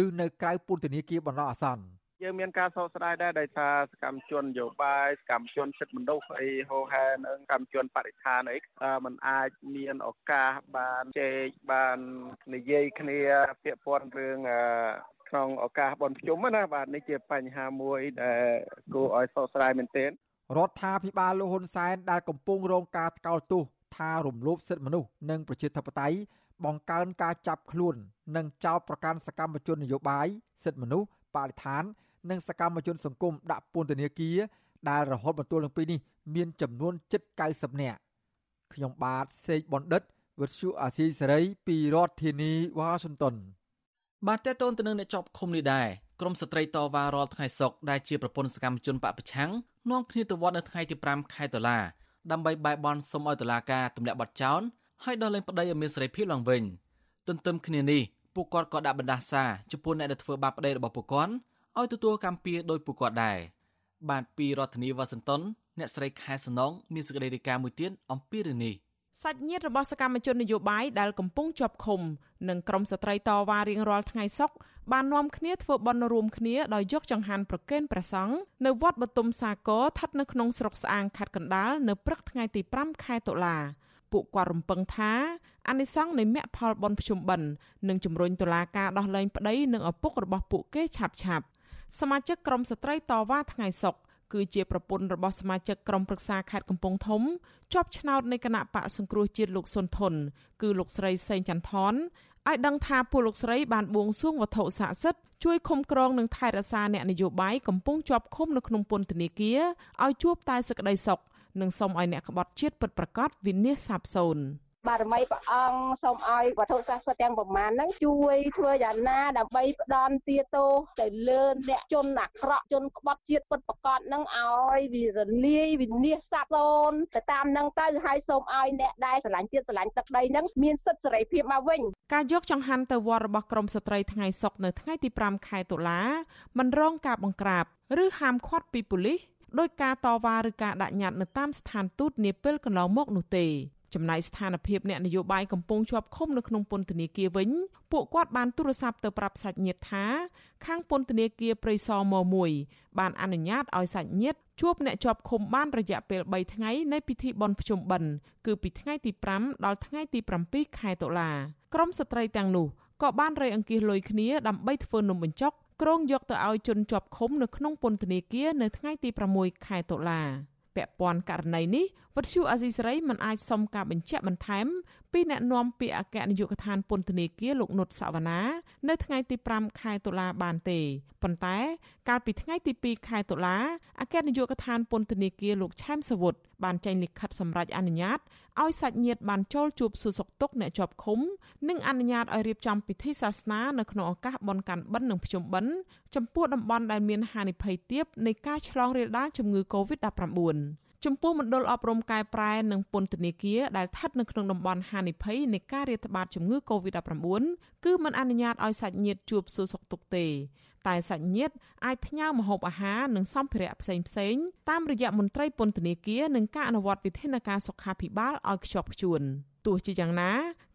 ឬនៅក្រៅពន្ធនាគារបណ្ដោះអាសន្នយើងមានការសោកស្ដាយដែរដោយសារសកម្មជននយោបាយសកម្មជនសិទ្ធិមនុស្សអីហូហែនិងសកម្មជនបរិស្ថានអីมันអាចមានឱកាសបានជែកបាននិយាយគ្នាពាក្យព័ន្ធរឿងក្នុងឱកាសបុណ្យភ្ជុំណាបាទនេះជាបញ្ហាមួយដែលគួរឲ្យសោកស្ដាយមែនទែនរដ្ឋាភិបាលលោកហ៊ុនសែនដែលកំពុងរងការថ្កោលទោសថារំលោភសិទ្ធិមនុស្សនិងប្រជាធិបតេយ្យ បង្កើនការចាប់ខ្លួន និងចោទប្រកាន់សកម្មជននយោបាយសិទ្ធិមនុស្សបរិស្ថាន និងសកម្មជនសង្គមដាក់ពន្ធនាគារដែលរហូតមកទល់នឹងពេលនេះមានចំនួនជិត90នាក់ខ្ញុំបាទសេកបណ្ឌិតវិទ្យុអាស៊ីសេរីពីរដ្ឋធានីវ៉ាស៊ីនតោនបាទតើតូនទៅនឹងអ្នកជាប់ឃុំនេះដែរក្រមស្ត្រីតវ៉ារាល់ថ្ងៃសុកដែលជាប្រពន្ធសកម្មជនបពប្រឆាំងនាំគ្នាទៅវត្តនៅថ្ងៃទី5ខែតុលាដើម្បីបែបបន់សុំឲ្យតុលាការទម្លាក់បទចោល ហើយដោះលែងប្តីឲ្យមានសេរីភាពឡើងវិញទន្ទឹមគ្នានេះពួកគាត់ក៏ដាក់បណ្ដាសាចំពោះអ្នកដែលធ្វើបាបប្តីរបស់ពួកគាត់ឲ្យទទួលកម្មពៀដោយពួកគាត់ដែរបានពីរដ្ឋធានីវ៉ាស៊ីនតោនអ្នកស្រីខែសំណងមានសេចក្តីរាយការណ៍មួយទៀតអំពីរឿងនេះសាច់ញាតិរបស់សកម្មជននយោបាយដែលកំពុងជាប់ឃុំនិងក្រុមស្ត្រីតវ៉ារៀងរាល់ថ្ងៃសុកបាននាំគ្នាធ្វើបន់រួមគ្នាដោយយកចង្ហាន់ប្រគេនព្រះសង្ឃនៅវត្តបទុមសាគរស្ថិតនៅក្នុងស្រុកស្អាងខេត្តកណ្ដាលនៅព្រឹកថ្ងៃទី5ខែតុលា ពួកគាត់រំពឹងថាអានិសង្ឃនៃមគ្គផលបនភ្ជុំបិណ្ឌនឹងជំរុញតុលាការដោះលែងប្តីនិងឪពុករបស់ពួកគេឆាប់ឆាប់សមាជិកក្រុមស្ត្រីតវ៉ាថ្ងៃសុកគឺជាប្រពន្ធរបស់សមាជិកក្រុមប្រឹក្សាខេត្តកំពង់ធំជាប់ឆ្នោតនៃគណៈបកសង្គ្រោះជាតិលោកសុនធនគឺលោកស្រីសេងចន្ទថនឲ្យដឹងថាពួកលោកស្រីបានបួងសួងវត្ថុស័ក្តិសិទ្ធិជួយឃុំក្រងនិងថែរក្សាអ្នកនយោបាយកំពុងជាប់ឃុំនៅក្នុងពន្ធនាគារឲ្យជួបតែសេចក្តីសុខ និងសូមឲ្យអ្នកក្បត់ជាតិពិតប្រាកដវិនិច្ឆ័យសាបសូន្យ។បារមីព្រះអង្គសូមឲ្យវត្ថុស័ក្តិសិទ្ធិទាំងប្រមាណហ្នឹងជួយធ្វើយ៉ាងណាដើម្បីផ្ដន់ទាទោសទៅលើអ្នកជនអាក្រក់ជនក្បត់ជាតិពិតប្រកបហ្នឹងឲ្យវារលាយវិនិច្ឆ័យសាបសូន្យទៅតាមហ្នឹងទៅហើយសូមឲ្យអ្នកដែលស្រឡាញ់ជាតិស្រឡាញ់ទឹកដីហ្នឹងមានសិទ្ធិសេរីភាពមកវិញការយកចង្ហាន់ទៅវត្តរបស់ក្រមស្ត្រីថ្ងៃសុកនៅថ្ងៃទី5ខែតុលាមិនរងការបង្ក្រាបឬហាមឃាត់ពីប៉ូលីស ដោយការតវ៉ាឬការដាក់ញត្តិនៅតាមស្ថានទូតនាពេលកន្លងមកនោះទេចំណែកស្ថានភាពអ្នកនយោបាយកំពុងជាប់ឃុំនៅក្នុងពន្ធនាគារវិញពួកគាត់បានទូរស័ព្ទទៅប្រាប់សាច់ញាតិថាខាងពន្ធនាគារព្រៃសរម1បានអនុញ្ញាតឲ្យសាច់ញាតិជួបអ្នកជាប់ឃុំបានរយៈពេល3ថ្ងៃនៃពិធីបុណ្យភ្ជុំបិណ្ឌគឺពីថ្ងៃទី5ដល់ថ្ងៃទី7ខែតុលាក្រុមស្ត្រីទាំងនោះក៏បានរៃអង្គាសលុយគ្នាដើម្បីធ្វើនំបញ្ចុក ក្រងយកទៅឲ្យជនជាប់ឃុំនៅក្នុងពន្ធនាគារនៅថ្ងៃទី6ខែតុលាពាក់ព័ន្ធករណីនេះវត្តឈូអាស៊ីសេរីមិនអាចសុំការបញ្ជាក់បន្ថែមពីអ្នកនាំពាក្យអគ្គនាយកដ្ឋានពន្ធនាគារលោកនុតសវណ្ណានៅថ្ងៃទី5ខែតុលាបានទេប៉ុន្តែកាលពីថ្ងៃទី2ខែតុលាអគ្គនាយកដ្ឋានពន្ធនាគារលោកឆែមសវុតបានចេញលិខិតសម្រេចអនុញ្ញាតឲ្យសាច់ញាតិបានចូលជួបសួរសុខទុក្ខអ្នកជាប់ឃុំ និងអនុញ្ញាតឲ្យរៀបចំពិធីសាសនានៅក្នុងឱកាសបុណ្យកាន់បិណ្ឌនិងភ្ជុំបិណ្ឌចំពោះតំបន់ដែលមានហានិភ័យទាបនៃការឆ្លងរាលដាលជំងឺ Covid-19 ចំពោះមណ្ឌលអប់រំកែប្រែនិងពន្ធនាគារដែលស្ថិតនៅក្នុងតំបន់ហានិភ័យនៃការរាតត្បាតជំងឺ Covid-19 គឺមិនអនុញ្ញាតឲ្យសាច់ញាតិជួបសួរសុខទុក្ខទេ តែសាច់ញាតិអាចផ្ញើម្ហូបអាហារនិងសម្ភារៈផ្សេងផ្សេងតាមរយៈមន្ត្រីពន្ធនាគារនិងការអនុវត្តវិធានការសុខាភិបាលឲ្យខ្ជាប់ខ្ជួនទោះជាយ៉ាងណា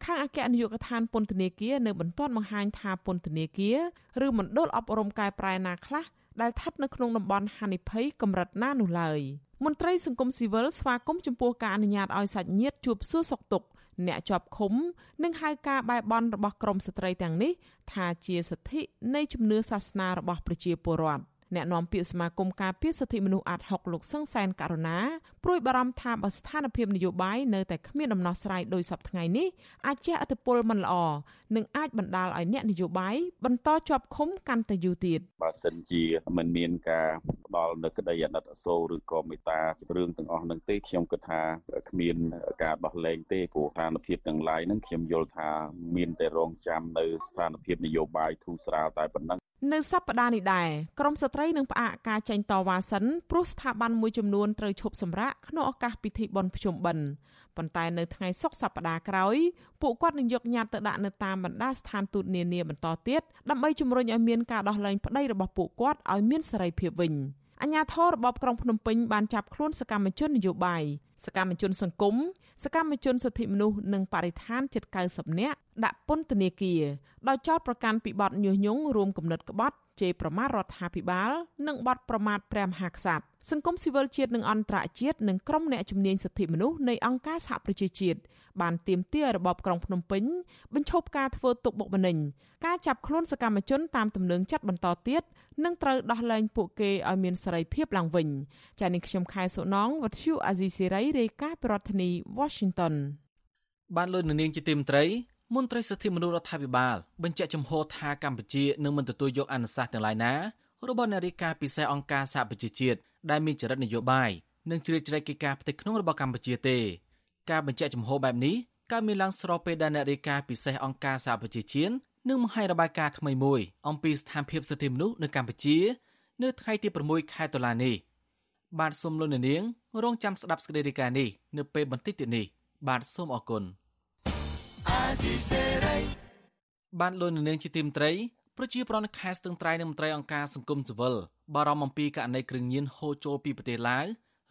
ខាងអគ្គនាយកដ្ឋានពន្ធនាគារនៅមិនទាន់បង្ហាញថាពន្ធនាគារឬមណ្ឌលអប់រំកែប្រែណាខ្លះដែលស្ថិតនៅក្នុងតំបន់ហានិភ័យកម្រិតណានោះឡើយមន្ត្រីសង្គមស៊ីវិលស្វាគមន៍ចំពោះការអនុញ្ញាតឲ្យសាច់ញាតិជួបសួរសុខទុក្ខ អ្នកជាប់ឃុំនិងហៅការបែបបន់របស់ក្រមស្ត្រីទាំងនេះថាជាសិទ្ធិនៃជំនឿសាសនារបស់ប្រជាពលរដ្ឋ អ្នកនាំពាក្យសមាគមការពារសិទ្ធិមនុស្សអាត់ហុកលោកសង្សានករណាព្រួយបារម្ភថាបើស្ថានភាពនយោបាយនៅតែគ្មានដំណោះស្រាយដោយសពថ្ងៃនេះអាចជះឥទ្ធិពលមិនល្អនិងអាចបណ្ដាលឲ្យអ្នកនយោបាយបន្តជាប់ឃុំកាន់តែយូរទៀតបើសិនជាមិនមានការផ្ដល់នៅក្តីអាណិតអាសូរឬក៏មេត្តារឿងទាំងអស់នឹងទេខ្ញុំគិតថាគ្មានការដោះលែងទេព្រោះស្ថានភាពទាំងឡាយនឹងខ្ញុំយល់ថាមានតែរងចាំនៅស្ថានភាពនយោបាយធូរស្រាលតែប៉ុណ្ណឹង នៅសប្តាហ៍នេះដែរក្រមស្ត្រីនឹងផ្អាកការចេញតវ៉ាសិនព្រោះស្ថាប័នមួយចំនួនត្រូវឈប់សម្រាកក្នុងឱកាសពិធីបុណ្យភ្ជុំបិណ្ឌប៉ុន្តែនៅថ្ងៃសុក្រសប្តាហ៍ក្រោយពួកគាត់នឹងយកញត្តិទៅដាក់នៅតាមបណ្ដាស្ថានទូតនានាបន្តទៀតដើម្បីជំរុញឲ្យមានការដោះលែងប្តីរបស់ពួកគាត់ឲ្យមានសេរីភាពវិញអញ្ញាធររបបក្រុងភ្នំពេញបានចាប់ខ្លួនសកម្មជននយោបាយសកម្មជនសង្គម សកម្មជនសិទ្ធិមនុស្សនិងបរិស្ថានជិត90នាក់ដាក់ពន្ធនាគារដោយចោទប្រកាន់ពីបទញុះញង់រួមគំនិតក្បត់ ជេរប្រមាថរដ្ឋាភិបាល និងបទប្រមាថព្រះមហាក្សត្រសង្គមស៊ីវិលជាតិនិងអន្តរជាតិនិងក្រុមអ្នកជំនាញសិទ្ធិមនុស្សនៃអង្គការសហប្រជាជាតិបានទាមទាររបបក្រុងភ្នំពេញបញ្ឈប់ការធ្វើទុកបុកម្នេញការចាប់ខ្លួនសកម្មជនតាមទំនឹងចាត់បន្តទៀតនិងត្រូវដោះលែងពួកគេឲ្យមានសេរីភាពឡើងវិញចា៎នេះខ្ញុំខែសុណងវັດឈូអាស៊ីសេរីរាយការណ៍ពីរដ្ឋធានី Washington បានលើនាងជាទីមត្រី មន្ត្រីសិទ្ធិមនុស្សរដ្ឋាភិបាលបញ្ជាក់ចំហថាកម្ពុជានឹងមិនទទួលយកអនុសាសន៍ទាំងឡាយណារបស់នារីការពិសេសអង្គការសហប្រជាជាតិដែលមានចរិតនយោបាយនិងជ្រៀតជ្រែកកិច្ចការផ្ទៃក្នុងរបស់កម្ពុជាទេការបញ្ជាក់ចំហបែបនេះកើតមានឡើងស្របពេលដែលនារីការពិសេសអង្គការសហប្រជាជាតិនឹងបង្ហាញរបាយការណ៍ថ្មីមួយអំពីស្ថានភាពសិទ្ធិមនុស្សនៅកម្ពុជា នៅថ្ងៃទី6ខែតុលានេះបាទសូមលោកនាងរងចាំស្ដាប់សេចក្តីរាយការណ៍នេះនៅពេលបន្តិចទៀតនេះបាទសូមអរគុណ បានលោកនាងជាទីមត្រីប្រជាប្រដ្ឋខេត្តស្ទឹងត្រែងនិងមន្ត្រីអង្គការសង្គមស៊ីវិលបារម្ភអំពីករណីគ្រឿងញៀនហូរចូលពីប្រទេសឡាវ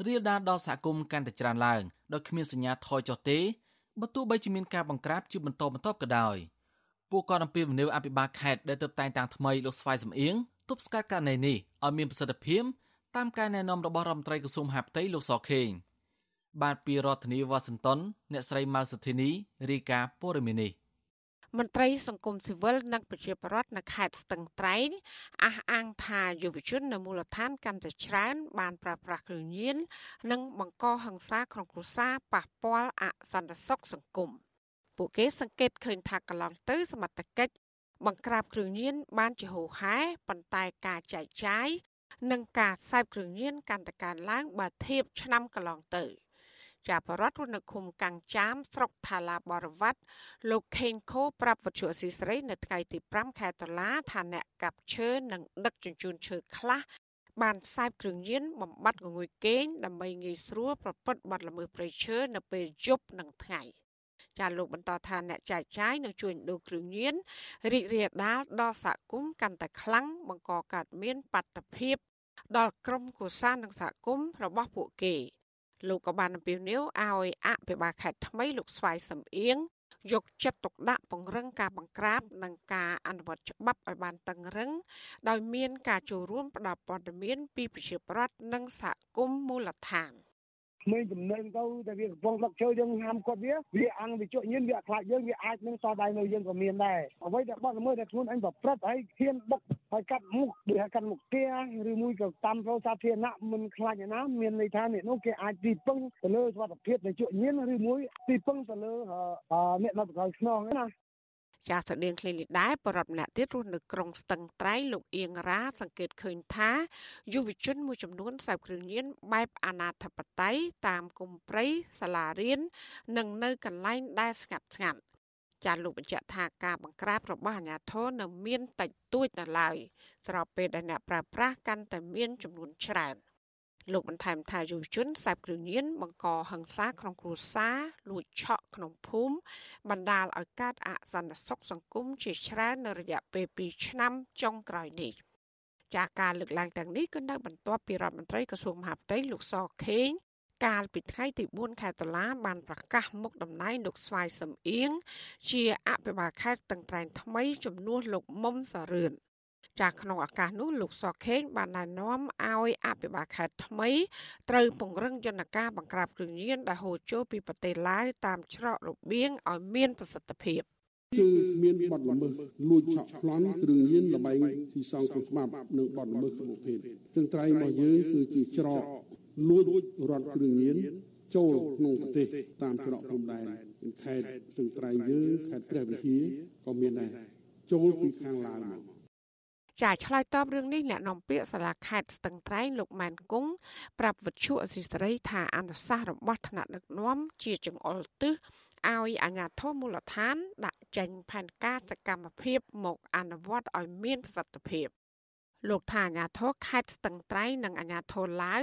រាលដាលដល់សហគមន៍កាន់តែច្រើនឡើងដោយគ្មានសញ្ញាថយចុះទេបើទោះបីជាមានការបង្ក្រាបជាបន្តបន្ទាប់ក៏ដោយពួកគាត់អំពាវនាវអភិបាលខេត្តដែលទៅតែងតាំងថ្មីលោកស្វាយសំអៀងទប់ស្កាត់ករណីនេះឲ្យមានប្រសិទ្ធភាពតាមការណែនាំរបស់រដ្ឋមន្ត្រីក្រសួងមហាផ្ទៃលោកសខេង បាទពីរដ្ឋធានីវ៉ាស៊ីនតោនអ្នកស្រីម៉ៅសុធីនីរាយការណ៍ព័ត៌មាននេះមន្ត្រីសង្គមស៊ីវិលនិងប្រជាពលរដ្ឋនៅខេត្តស្ទឹងត្រែងអះអាងថាយុវជននៅមូលដ្ឋានកាន់តែច្រើនបានប្រើប្រាស់គ្រឿងញៀននិងបង្កហិង្សាក្នុងគ្រួសារប៉ះពាល់អសន្តិសុខសង្គមពួកគេសង្កេតឃើញថាកន្លងទៅសមត្ថកិច្ចបង្ក្រាបគ្រឿងញៀនបានជាហូរហែប៉ុន្តែការចែកចាយនិងការសែបគ្រឿងញៀនកាន់តែកើនឡើងបើធៀបឆ្នាំកន្លងទៅ។ ជាបរដ្ឋនៅឃុំកាំងចាមស្រុកថាឡាបរវត្តលោកខេងខូប្រាប់វិទ្យុអស៊ីសេរី នៅថ្ងៃទី5ខែតុលាថាអ្នកកាប់ឈើនិងដឹកជញ្ជូនឈើខ្លះបានផ្សាយគ្រឿងញៀនបំបត្តិងងុយគេងដើម្បីងាយស្រួលប្រព្រឹត្តបទល្មើសព្រៃឈើនៅពេលយប់និងថ្ងៃចាលោកបន្តថាអ្នកចែកចាយនឹងជួយដូរគ្រឿងញៀនរីករាលដាលដល់សហគមន៍កាន់តែខ្លាំងបង្កកើតមានបាតុភិបដល់ក្រុមគូសានិងសហគមន៍របស់ពួកគេ លោកក៏បានអំពាវនាវឲ្យអភិបាលខេត្តថ្មីលោកស្វាយសំអៀងយកចិត្តទុកដាក់ពង្រឹងការបង្ក្រាបនិងការអនុវត្តច្បាប់ឲ្យបានតឹងរឹងដោយមានការចូលរួមផ្តល់ព័ត៌មានពីប្រជាប្រដ្ឋនិងសហគមន៍មូលដ្ឋាន។ ក្មេងចំណេញទៅតែវាកំពុងដឹកជើយើងហាមគាត់វាវាអាំងវាជក់ញៀនវាខ្លាចយើងវាអាចនឹងសោះដៃនៅយើងក៏មានដែរអ្វីដែលបាត់ល្មើសដែលខ្លួនអញប្រព្រឹត្តហើយហ៊ានបុកហើយកាត់មុខដូចកាត់មុខគេឬមួយក៏តាមផ្លូវសាធារណៈមិនខ្លាចណាមានន័យថាអ្នកនោះគេអាចទីពឹងទៅលើសុខភាពនៃជក់ញៀនឬមួយទីពឹងទៅលើអ្នកនៅក្រោយខ្នងណា ចាស់ស្តៀងឃ្លីនេះដែរបរដ្ឋម្នាក់ទៀតរស់នៅក្រុងស្ទឹងត្រែងលោកអៀងរ៉ាសង្កេតឃើញថាយុវជនមួយចំនួនសែបគ្រឿងញៀនបែបអនាធបត័យតាមគុំព្រៃសាលារៀននិងនៅកន្លែងដែលស្ងាត់ស្ងាត់ចាលោកបញ្ជាក់ថាការបង្ក្រាបរបស់អាជ្ញាធរនៅមានតិចតួចនៅឡើយស្របពេលដែលអ្នកប្រើប្រាស់កាន់តែមានចំនួនច្រើន លោកបន្ថែមថាយុវជនសាបគ្រឿងញៀនបង្កហិង្សាក្នុងគ្រួសារលួចឆក់ក្នុងភូមិបណ្ដាលឲ្យកើតអសន្តិសុខសង្គមជាច្រើននៅរយៈពេល2ឆ្នាំចុងក្រោយនេះចាការលើកឡើងទាំងនេះក៏នៅបន្ទាប់ពីរដ្ឋមន្ត្រីក្រសួងមហាផ្ទៃលោកសខេងកាលពីថ្ងៃទី4ខែតុលាបានប្រកាសមុខតំណែងលោកស្វាយសំអៀងជាអភិបាលខេត្តតឹងត្រែងថ្មីជំនួសលោកមុំសារឿន ចាក្នុងឱកាសនោះលោកសខេងបានណែនាំឲ្យអភិបាលខេត្តថ្មីត្រូវពង្រឹងយន្តការបង្ក្រាបគ្រឿងញៀនដែលហូរចូលពីប្រទេសឡាវតាមច្រករបៀងឲ្យមានប្រសិទ្ធភាពគឺគ្មានបទល្មើសលួចឆក់ប្លន់គ្រឿងញៀនលបែងទីសងក្នុងច្បាប់និងបទល្មើសគ្រប់ប្រភេទទាំងត្រៃរបស់យើងគឺជាច្រកលួចរត់គ្រឿងញៀនចូលក្នុងប្រទេសតាមច្រកព្រំដែនខេត្តស្ទឹងត្រែងយើងខេត្តព្រះវិហារក៏មានដែរចូលពីខាងឡាវមក ចាឆ្លើយតបរឿងនេះអ្នកនាំពាក្យសាលាខេត្តស្ទឹងត្រែងលោកម៉ែនគង់ប្រាប់វិទ្យុអសីស្រីថាអនុសាសន៍របស់ថ្នាក់ដឹកនាំជាចង្អុលទិសឲ្យអាជ្ញាធរមូលដ្ឋាន ដាក់ចេញផែនការសកម្មភាពមកអនុវត្តឲ្យមានប្រសិទ្ធភាព លោកថាអាញាធរខេត្តស្ទឹងត្រែងនិងអាញាធរឡាវ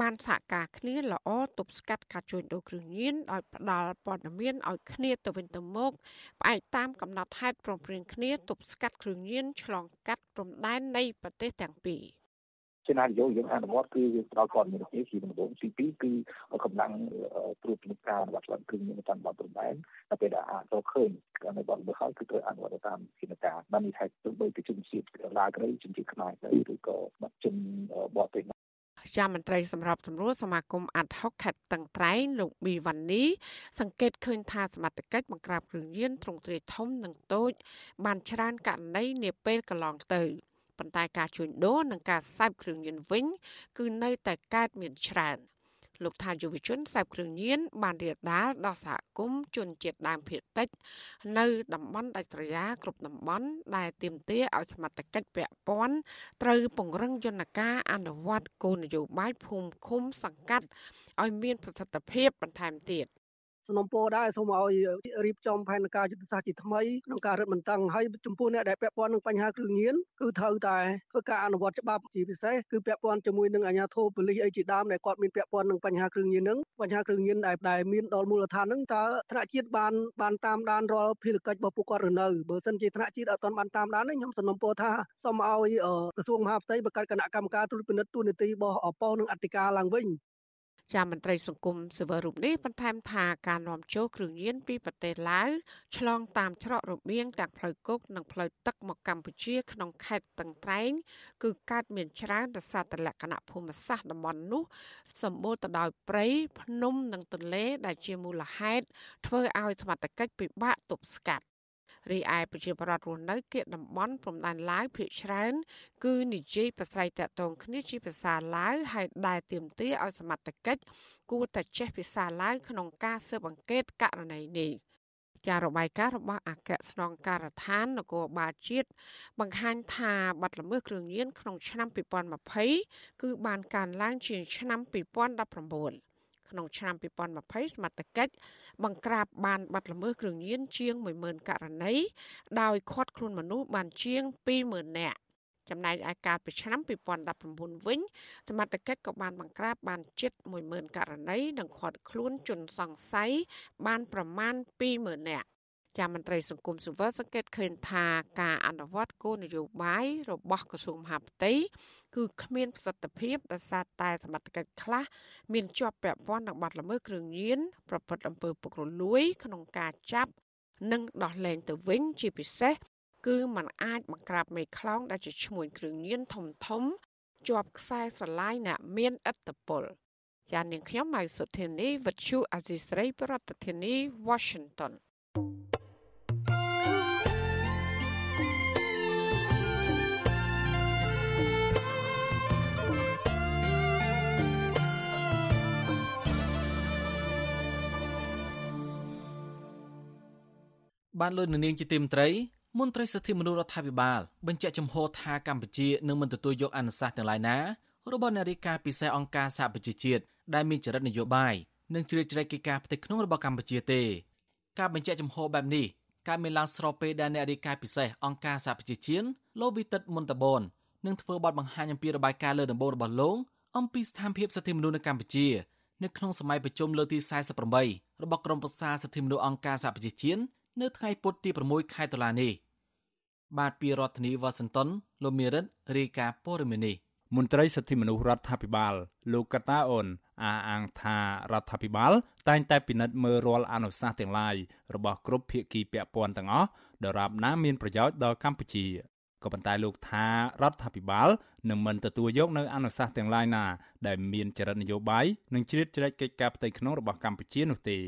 បានសហការគ្នាល្អទប់ស្កាត់ការជួញដូរគ្រឿងញៀនដោយផ្ដល់ព័ត៌មានឲ្យគ្នាទៅវិញទៅមកផ្អែកតាមកំណត់ហេតុព្រមព្រៀងគ្នាទប់ស្កាត់គ្រឿងញៀនឆ្លងកាត់ព្រំដែននៃប្រទេសទាំងពីរ ជាណានយោយើងអនុវត្តគឺយើងផ្ដល់ព័ត៌មាននេះជាដំបូងទី2គឺកម្លាំងត្រួតពិនិត្យការអនុវត្តច្បាប់គ្រឿងញៀនតាមបទព្រំដែនតែពេលដែលអាចរកឃើញការនៅបទល្មើសហើយគឺត្រូវអនុវត្តតាមវិធានការបាននេះថាទោះបីជាជនជាតិឡាក្រីជនជាតិខ្មែរក្រីឬក៏ជនបរទេសជាមន្ត្រីសម្របសម្រួលសមាគមអាត់ហុកខេត្តតឹងត្រែងលោកប៊ីវ៉ានីសង្កេតឃើញថាសមត្ថកិច្ចបង្ក្រាបគ្រឿងញៀនទ្រង់ទ្រាយធំនិងតូច បានច្រើនករណីនាពេលកន្លងទៅ ប៉ុន្តែការជួញដូរនិងការសាបគ្រឿងញៀនវិញ គឺនៅតែកើតមានច្រើនលោកថាយុវជនសាបគ្រឿងញៀនបានរៀបដាលដល់សហគមន៍ជនជាតិដើមភាគតិច នៅតំបន់ដាច់ស្រយាលគ្រប់តំបន់ដែលទាមទារឲ្យសមត្ថកិច្ចពាក់ព័ន្ធត្រូវពង្រឹងយន្តការអនុវត្តគោលនយោបាយភូមិឃុំសង្កាត់ឲ្យមានប្រសិទ្ធភាពបន្ថែមទៀត សំណពរដែរសូមឲ្យរៀបចំផែនការយុទ្ធសាស្ត្រជាថ្មីក្នុងការរឹតបន្តឹងហើយចំពោះអ្នកដែលពាក់ព័ន្ធនឹងបញ្ហាគ្រឿងញៀនគឺត្រូវតែធ្វើការអនុវត្តច្បាប់ជាពិសេសគឺពាក់ព័ន្ធជាមួយនឹងអាជ្ញាធរប៉ូលីសអីជាដើមដែលគាត់មានពាក់ព័ន្ធនឹងបញ្ហាគ្រឿងញៀនហ្នឹងបញ្ហាគ្រឿងញៀនដែលដែលមានដល់មូលដ្ឋានហ្នឹងតើថ្នាក់ជាតិបានបានតាមដានរាល់ភារកិច្ចរបស់ពួកគាត់ឬនៅបើសិនជាថ្នាក់ជាតិអត់ទាន់បានតាមដានទេខ្ញុំសំណពរថាសូមឲ្យក្រសួងមហាផ្ទៃបង្កើតគណៈកម្មការត្រួតពិនិត្យទូនីតិរបស់ប៉ុស្តិ៍និងអធិការឡើងវិញ ជាមន្ត្រីសង្គមស៊ីវិលរូបនេះបន្ថែមថាការនាំចូលគ្រឿងញៀនពីប្រទេសឡាវឆ្លងតាមច្រករបៀងទាំងផ្លូវគោកនិងផ្លូវទឹកមកកម្ពុជាក្នុងខេត្តតឹងត្រែងគឺកើតមានច្រើនដោយសារតែលក្ខណៈភូមិសាស្ត្រតំបន់នោះសម្បូរទៅដោយព្រៃភ្នំនិងទន្លេដែលជាមូលហេតុធ្វើឲ្យសមត្ថកិច្ចពិបាកទប់ស្កាត់ រីឯប្រជាពលរដ្ឋរស់នៅគៀកតំបន់ព្រំដែនឡាវភ ieck ច្រើន គឺនិយាយប្រស្រ័យតាក់ទងគ្នាជាភាសាឡាវហើយដែលទាមទារឲ្យសមត្ថកិច្ចគួរតែចេះភាសាឡាវក្នុងការស៊ើបអង្កេតករណីនេះការរបាយការណ៍របស់អគ្គស្នងការដ្ឋាននគរបាលជាតិបង្ហាញថាបាត់ល្មើសគ្រឿងញៀនក្នុងឆ្នាំ2020គឺបានកើនឡើងជាងឆ្នាំ2019 ក្នុងឆ្នាំ2020សមត្ថកិច្ចបង្ក្រាបបានបាត់ល្មើសគ្រឿងញៀនជាង10000ករណីដោយឃាត់ខ្លួនមនុស្សបានជាង20000នាក់ចំណែកឯកាលពីឆ្នាំ2019វិញសមត្ថកិច្ចក៏បានបង្ក្រាបបានជិត10000ករណីនិងឃាត់ខ្លួនជនសង្ស័យបានប្រមាណ20000នាក់ ជាមន្ត្រីសង្គមស៊ីវិលសង្កេតឃើញថាការអនុវត្តគោលនយោបាយរបស់ក្រសួងមហាផ្ទៃគឺគ្មានប្រសិទ្ធភាពដោយសារតែសមត្ថកិច្ចខ្លះមានជាប់ពាក់ព័ន្ធនឹងបទល្មើសគ្រឿងញៀនប្រព្រឹត្តអំពើពុករលួយ ក្នុងការចាប់ និងដោះលែងទៅវិញជាពិសេស គឺมันអាចបង្ក្រាបមេខ្លោងដែលជាឈ្មួញគ្រឿងញៀនធំធំ ជាប់ខ្សែស្រឡាយអ្នកមានឥទ្ធិពលចាននាងខ្ញុំម៉ៃសុធានីវិទ្យុអសីស្រីប្រធានាធិបតី Washington បានលើនាងជាទីមត្រីមន្ត្រីសិទ្ធិមនុស្សរដ្ឋាភិបាលបញ្ជាក់ចំហថាកម្ពុជានឹងមិនទទួលយកអនុសាសន៍ទាំងឡាយណារបស់នារីកាពិសេសអង្គការសហប្រជាជាតិដែលមានចរិតនយោបាយនិងជ្រៀតជ្រែកកិច្ចការផ្ទៃក្នុងរបស់កម្ពុជាទេការបញ្ជាក់ចំហបែបនេះកើតមានឡើងស្របពេលដែលអ្នករាយការណ៍ពិសេសអង្គការសហប្រជាជាតិលោកវិទិតមុនតបននឹងធ្វើបទបង្ហាញអំពីរបាយការណ៍លើដំបូងរបស់លោកអំពីស្ថានភាពសិទ្ធិមនុស្សនៅកម្ពុជានៅក្នុងសម័យប្រជុំលើកទី48របស់ក្រុមប្រឹក្សាសិទ្ធិមនុស្សអង្គការសហប្រជាជាតិ នៅថ្ងៃពុធទី6ខែតុលានេះបាទពីរដ្ឋធានីវ៉ាស៊ីនតោនលោកមេរិតរាយការណ៍ព័ត៌មាននេះមន្ត្រីសិទ្ធិមនុស្សរដ្ឋាភិបាល លោកកតាអូនអះអាងថារដ្ឋាភិបាល តែងតែពិនិត្យមើលរាល់អនុសាសន៍ទាំងឡាយរបស់គ្រប់ភាគីពាក់ព័ន្ធទាំងអស់ដរាបណាមានប្រយោជន៍ដល់កម្ពុជាក៏ប៉ុន្តែលោកថារដ្ឋាភិបាលនឹងមិនទទួលយកនៅអនុសាសន៍ទាំងឡាយណា ដែលមានចរិតនយោបាយនិងជ្រៀតជ្រែកកិច្ចការផ្ទៃក្នុងរបស់កម្ពុជានោះទេ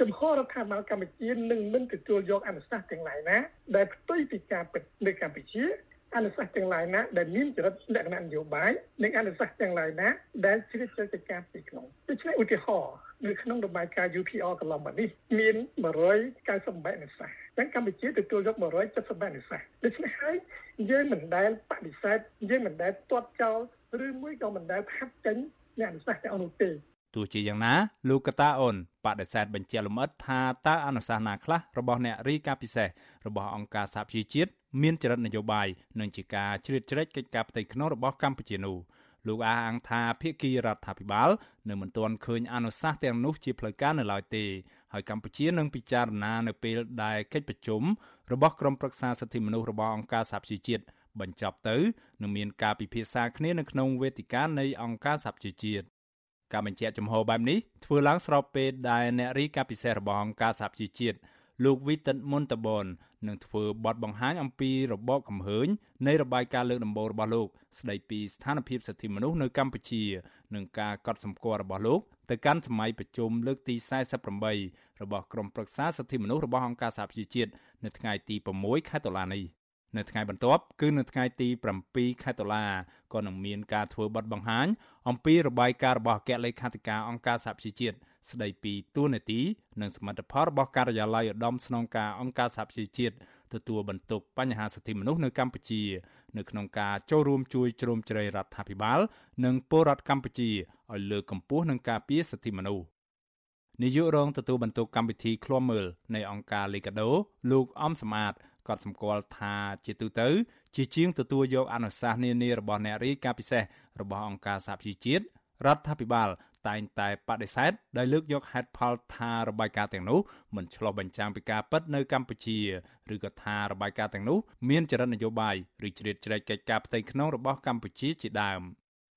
ចំហរដ្ឋាភិបាលកម្ពុជានឹងមិនទទួលយកអនុសាសន៍ទាំងឡាយណា ដែលផ្ទុយពីការពិតនៅកម្ពុជាអនុសាសន៍ទាំងឡាយណាដែលមានចរិតលក្ខណៈនយោបាយនិងអនុសាសន៍ទាំងឡាយណាដែលជ្រៀតជ្រែកកិច្ចការផ្ទៃក្នុងដូច្នេះឧទាហរណ៍នៅក្នុងរបាយការណ៍ UPR កន្លងមកនេះមាន198អនុសាសន៍ទាំងកម្ពុជាទទួលយក178អនុសាសន៍ដូច្នេះហើយយើងមិនដែលបដិសេធយើងមិនដែលទាត់ចោលឬមួយក៏មិនដែលផាត់ចេញនៃអនុសាសន៍ទាំងអស់នោះទេ ទោះជាយ៉ាងណាលោកកតាអូនបដិសេធបញ្ជាក់លម្អិតថាតើអនុសាសន៍ណាខ្លះរបស់អ្នករីកាពិសេសរបស់អង្គការសហប្រជាជាតិមានចរិតនយោបាយនិងជាការជ្រៀតជ្រែកកិច្ចការផ្ទៃក្នុងរបស់កម្ពុជានោះលោកអះអាងថាភាគីរដ្ឋាភិបាលនៅមិនទាន់ឃើញអនុសាសន៍ទាំងនោះជាផ្លូវការនៅឡើយទេហើយកម្ពុជានឹងពិចារណានៅពេលដែលកិច្ចប្រជុំរបស់ក្រុមប្រឹក្សាសិទ្ធិមនុស្សរបស់អង្គការសហប្រជាជាតិបញ្ចប់ទៅនឹងមានការពិភាក្សាគ្នានៅក្នុងវេទិកានៃអង្គការសហប្រជាជាតិ ការបញ្ជាក់ចំហបែបនេះធ្វើឡើងស្របពេលដែលអ្នករីកាពិសេសរបស់អង្គការសហប្រជាជាតិលោកវីតិនមុនតបននឹងធ្វើបទបង្ហាញអំពីរបបកំហើញនៃរបាយការណ៍លើកដំបូងរបស់លោក ស្ដីពីស្ថានភាពសិទ្ធិមនុស្សនៅកម្ពុជានិងការកត់សម្គាល់របស់លោកទៅកាន់សម័យប្រជុំលើកទី48របស់ក្រុមប្រឹក្សាសិទ្ធិមនុស្សរបស់អង្គការសហប្រជាជាតិនៅថ្ងៃទី6ខែតុលានេះ នៅថ្ងៃបន្ទាប់គឺនៅថ្ងៃទី7ខែតុលាក៏នឹងមានការធ្វើបទបង្ហាញអំពីរបាយការណ៍របស់អគ្គលេខាធិការអង្គការសហប្រជាជាតិស្ដីពីទួលនីតិនិងសមិទ្ធផលរបស់ការិយាល័យឧត្តមស្នងការអង្គការសហប្រជាជាតិទទួលបន្ទុកបញ្ហាសិទ្ធិមនុស្សនៅកម្ពុជា នៅក្នុងការចូលរួមជួយជ្រោមជ្រែងរដ្ឋាភិបាល និងពលរដ្ឋកម្ពុជាឲ្យលើកកម្ពស់និងការពារសិទ្ធិមនុស្សនាយករងទទួលបន្ទុកកម្មវិធីឃ្លាំមើលនៃអង្គការលីកាដូលោកអំសមាត ក៏សម្គាល់ថាជាទូទៅ ជាជាងទទួលយកអនុសាសន៍នានារបស់អ្នករាយការណ៍ពិសេសរបស់អង្គការសហប្រជាជាតិរដ្ឋាភិបាលតែងតែបដិសេធដោយលើកយកហេតុផលថារបាយការណ៍ទាំងនោះមិនឆ្លុះបញ្ចាំងពីការពិតនៅកម្ពុជាឬក៏ថារបាយការណ៍ទាំងនោះមានចរិតនយោបាយឬជ្រៀតជ្រែកកិច្ចការផ្ទៃក្នុងរបស់កម្ពុជាជាដើម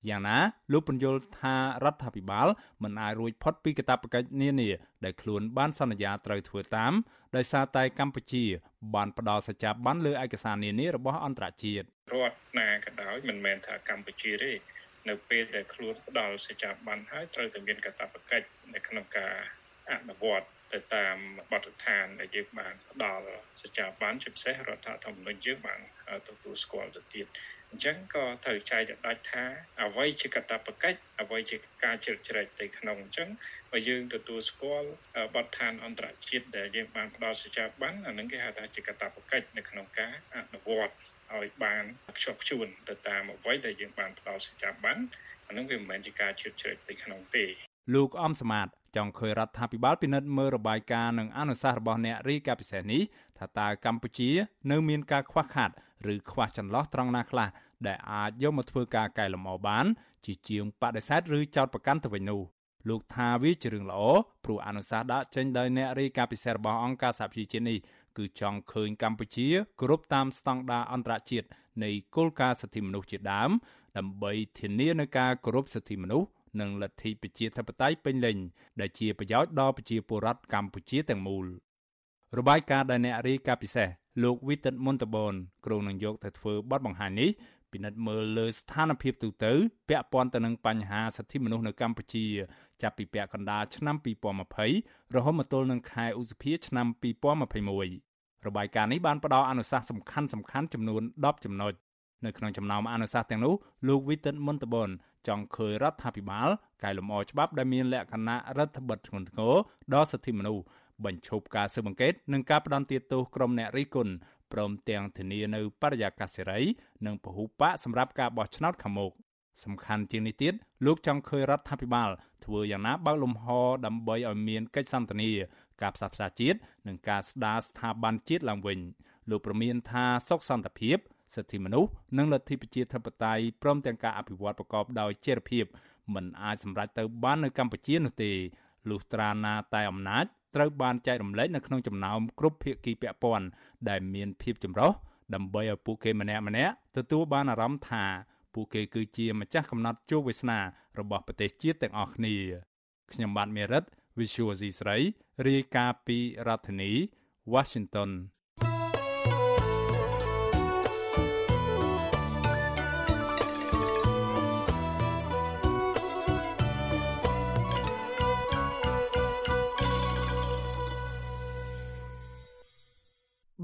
យ៉ាងណាលោកពន្យល់ថារដ្ឋាភិបាលមិនអាចរួចផុតពីកាតព្វកិច្ចនានាដែលខ្លួនបានសន្យាត្រូវធ្វើតាមដោយសារតែកម្ពុជាបានផ្ដល់សច្ចាប័នលើឯកសារនានារបស់អន្តរជាតិរដ្ឋណាក៏ដោយមិនមែនថាកម្ពុជាទេនៅពេលដែលខ្លួនផ្ដល់សេចក្ដីបានហើយត្រូវតែមានកាតព្វកិច្ចនៅក្នុងការអនុវត្តទៅតាមបទដ្ឋានដែលយើងបានផ្ដល់សច្ចាប័នជាពិសេសរដ្ឋធម្មនុញ្ញយើងបានទទួលស្គាល់ទៅទៀត អញ្ចឹងក៏ត្រូវចែកឲ្យដាច់ថាអ្វីជាកាតព្វកិច្ចអ្វីជាការជ្រៀតជ្រែកទៅក្នុងអញ្ចឹងបើយើងទទួលស្គាល់បទដ្ឋានអន្តរជាតិដែលយើងបានផ្ដល់សច្ចាប័នអានឹងគេហៅថាជាកាតព្វកិច្ចនៅក្នុងការអនុវត្តឲ្យបានខ្ជាប់ខ្ជួនទៅតាមអ្វីដែលយើងបានផ្ដល់សច្ចាប័នអានឹងវាមិនមែនជាការជ្រៀតជ្រែកទៅក្នុងទេលោកអំសមាតចង់ឃើញរដ្ឋាភិបាលពិនិត្យមើលរបាយការណ៍និងអនុសាសន៍របស់អ្នករីកាពិសេសនេះថាតើកម្ពុជានៅមានការខ្វះខាត ឬខ្វះចន្លោះត្រង់ណាខ្លះដែលអាចយកមកធ្វើការកែលម្អបាន ជាជាងបដិសេធឬចោទប្រកាន់ទៅវិញនោះលោកថាវាជារឿងល្អព្រោះអនុសាសន៍ដាក់ចេញដោយអ្នករីកាពិសេសរបស់អង្គការសហប្រជាជាតិនេះគឺចង់ឃើញកម្ពុជាគោរពតាមស្តង់ដារអន្តរជាតិនៃគោលការណ៍សិទ្ធិមនុស្សជាដើម ដើម្បីធានានូវការគោរពសិទ្ធិមនុស្សនិងលទ្ធិប្រជាធិបតេយ្យពេញលេញដែលជាប្រយោជន៍ដល់ប្រជាពលរដ្ឋកម្ពុជាទាំងមូល របាយការណ៍ដែលអ្នករាយការណ៍ពិសេសលោកវិទិតមុនតបនគ្រងនឹងយកទៅធ្វើបទបង្ហាញនេះពិនិត្យមើលលើស្ថានភាពទូទៅពាក់ព័ន្ធទៅនឹងបញ្ហាសិទ្ធិមនុស្សនៅកម្ពុជា ចាប់ពីពាក់កណ្ដាលឆ្នាំ2020រហូតមកទល់នឹងខែឧសភាឆ្នាំ2021របាយការណ៍នេះបានផ្ដល់អនុសាសន៍សំខាន់សំខាន់ចំនួន10ចំណុចនៅក្នុងចំណោមអនុសាសន៍ទាំងនោះលោកវិទិតមុនតបនចង់ឃើញរដ្ឋាភិបាលកែលម្អច្បាប់ដែលមានលក្ខណៈរដ្ឋបិទធ្ងន់ធ្ងរដល់សិទ្ធិមនុស្ស បញ្ឈប់ការស៊ើបអង្កេតនិងការផ្ដន់ទាទោសក្រុមអ្នករិះគន់ព្រមទាំងធានានៅបរិយាកាសសេរីនិងពហុបកសម្រាប់ការបោះឆ្នោតខាងមុខសំខាន់ជាងនេះទៀតលោកចង់ឃើញរដ្ឋាភិបាលធ្វើយ៉ាងណាបើកលំហដើម្បីឲ្យមានកិច្ចសន្ទនាការផ្សះផ្សាជាតិនិងការស្ដារស្ថាប័នជាតិឡើងវិញលោកប្រមានថាសុខសន្តិភាពសិទ្ធិមនុស្សនិងលទ្ធិប្រជាធិបតេយ្យព្រមទាំងការអភិវឌ្ឍប្រកបដោយចីរភាពមិនអាចសម្រេចទៅបាននៅកម្ពុជានោះទេលុះត្រាណាតែអំណាច ត្រូវបានចែករំលែកនៅក្នុងចំណោមគ្រប់ភាគីពាក់ព័ន្ធដែលមានភាពចម្រុះដើម្បីឲ្យពួកគេម្នាក់ម្នាក់ទទួលបានអារម្មណ៍ថាពួកគេគឺជាម្ចាស់កំណត់ជោគវាសនារបស់ប្រទេសជាតិទាំងអស់គ្នាខ្ញុំបាទមេរិត Visual C ស្រីរាយការណ៍ពីរដ្ឋធានី Washington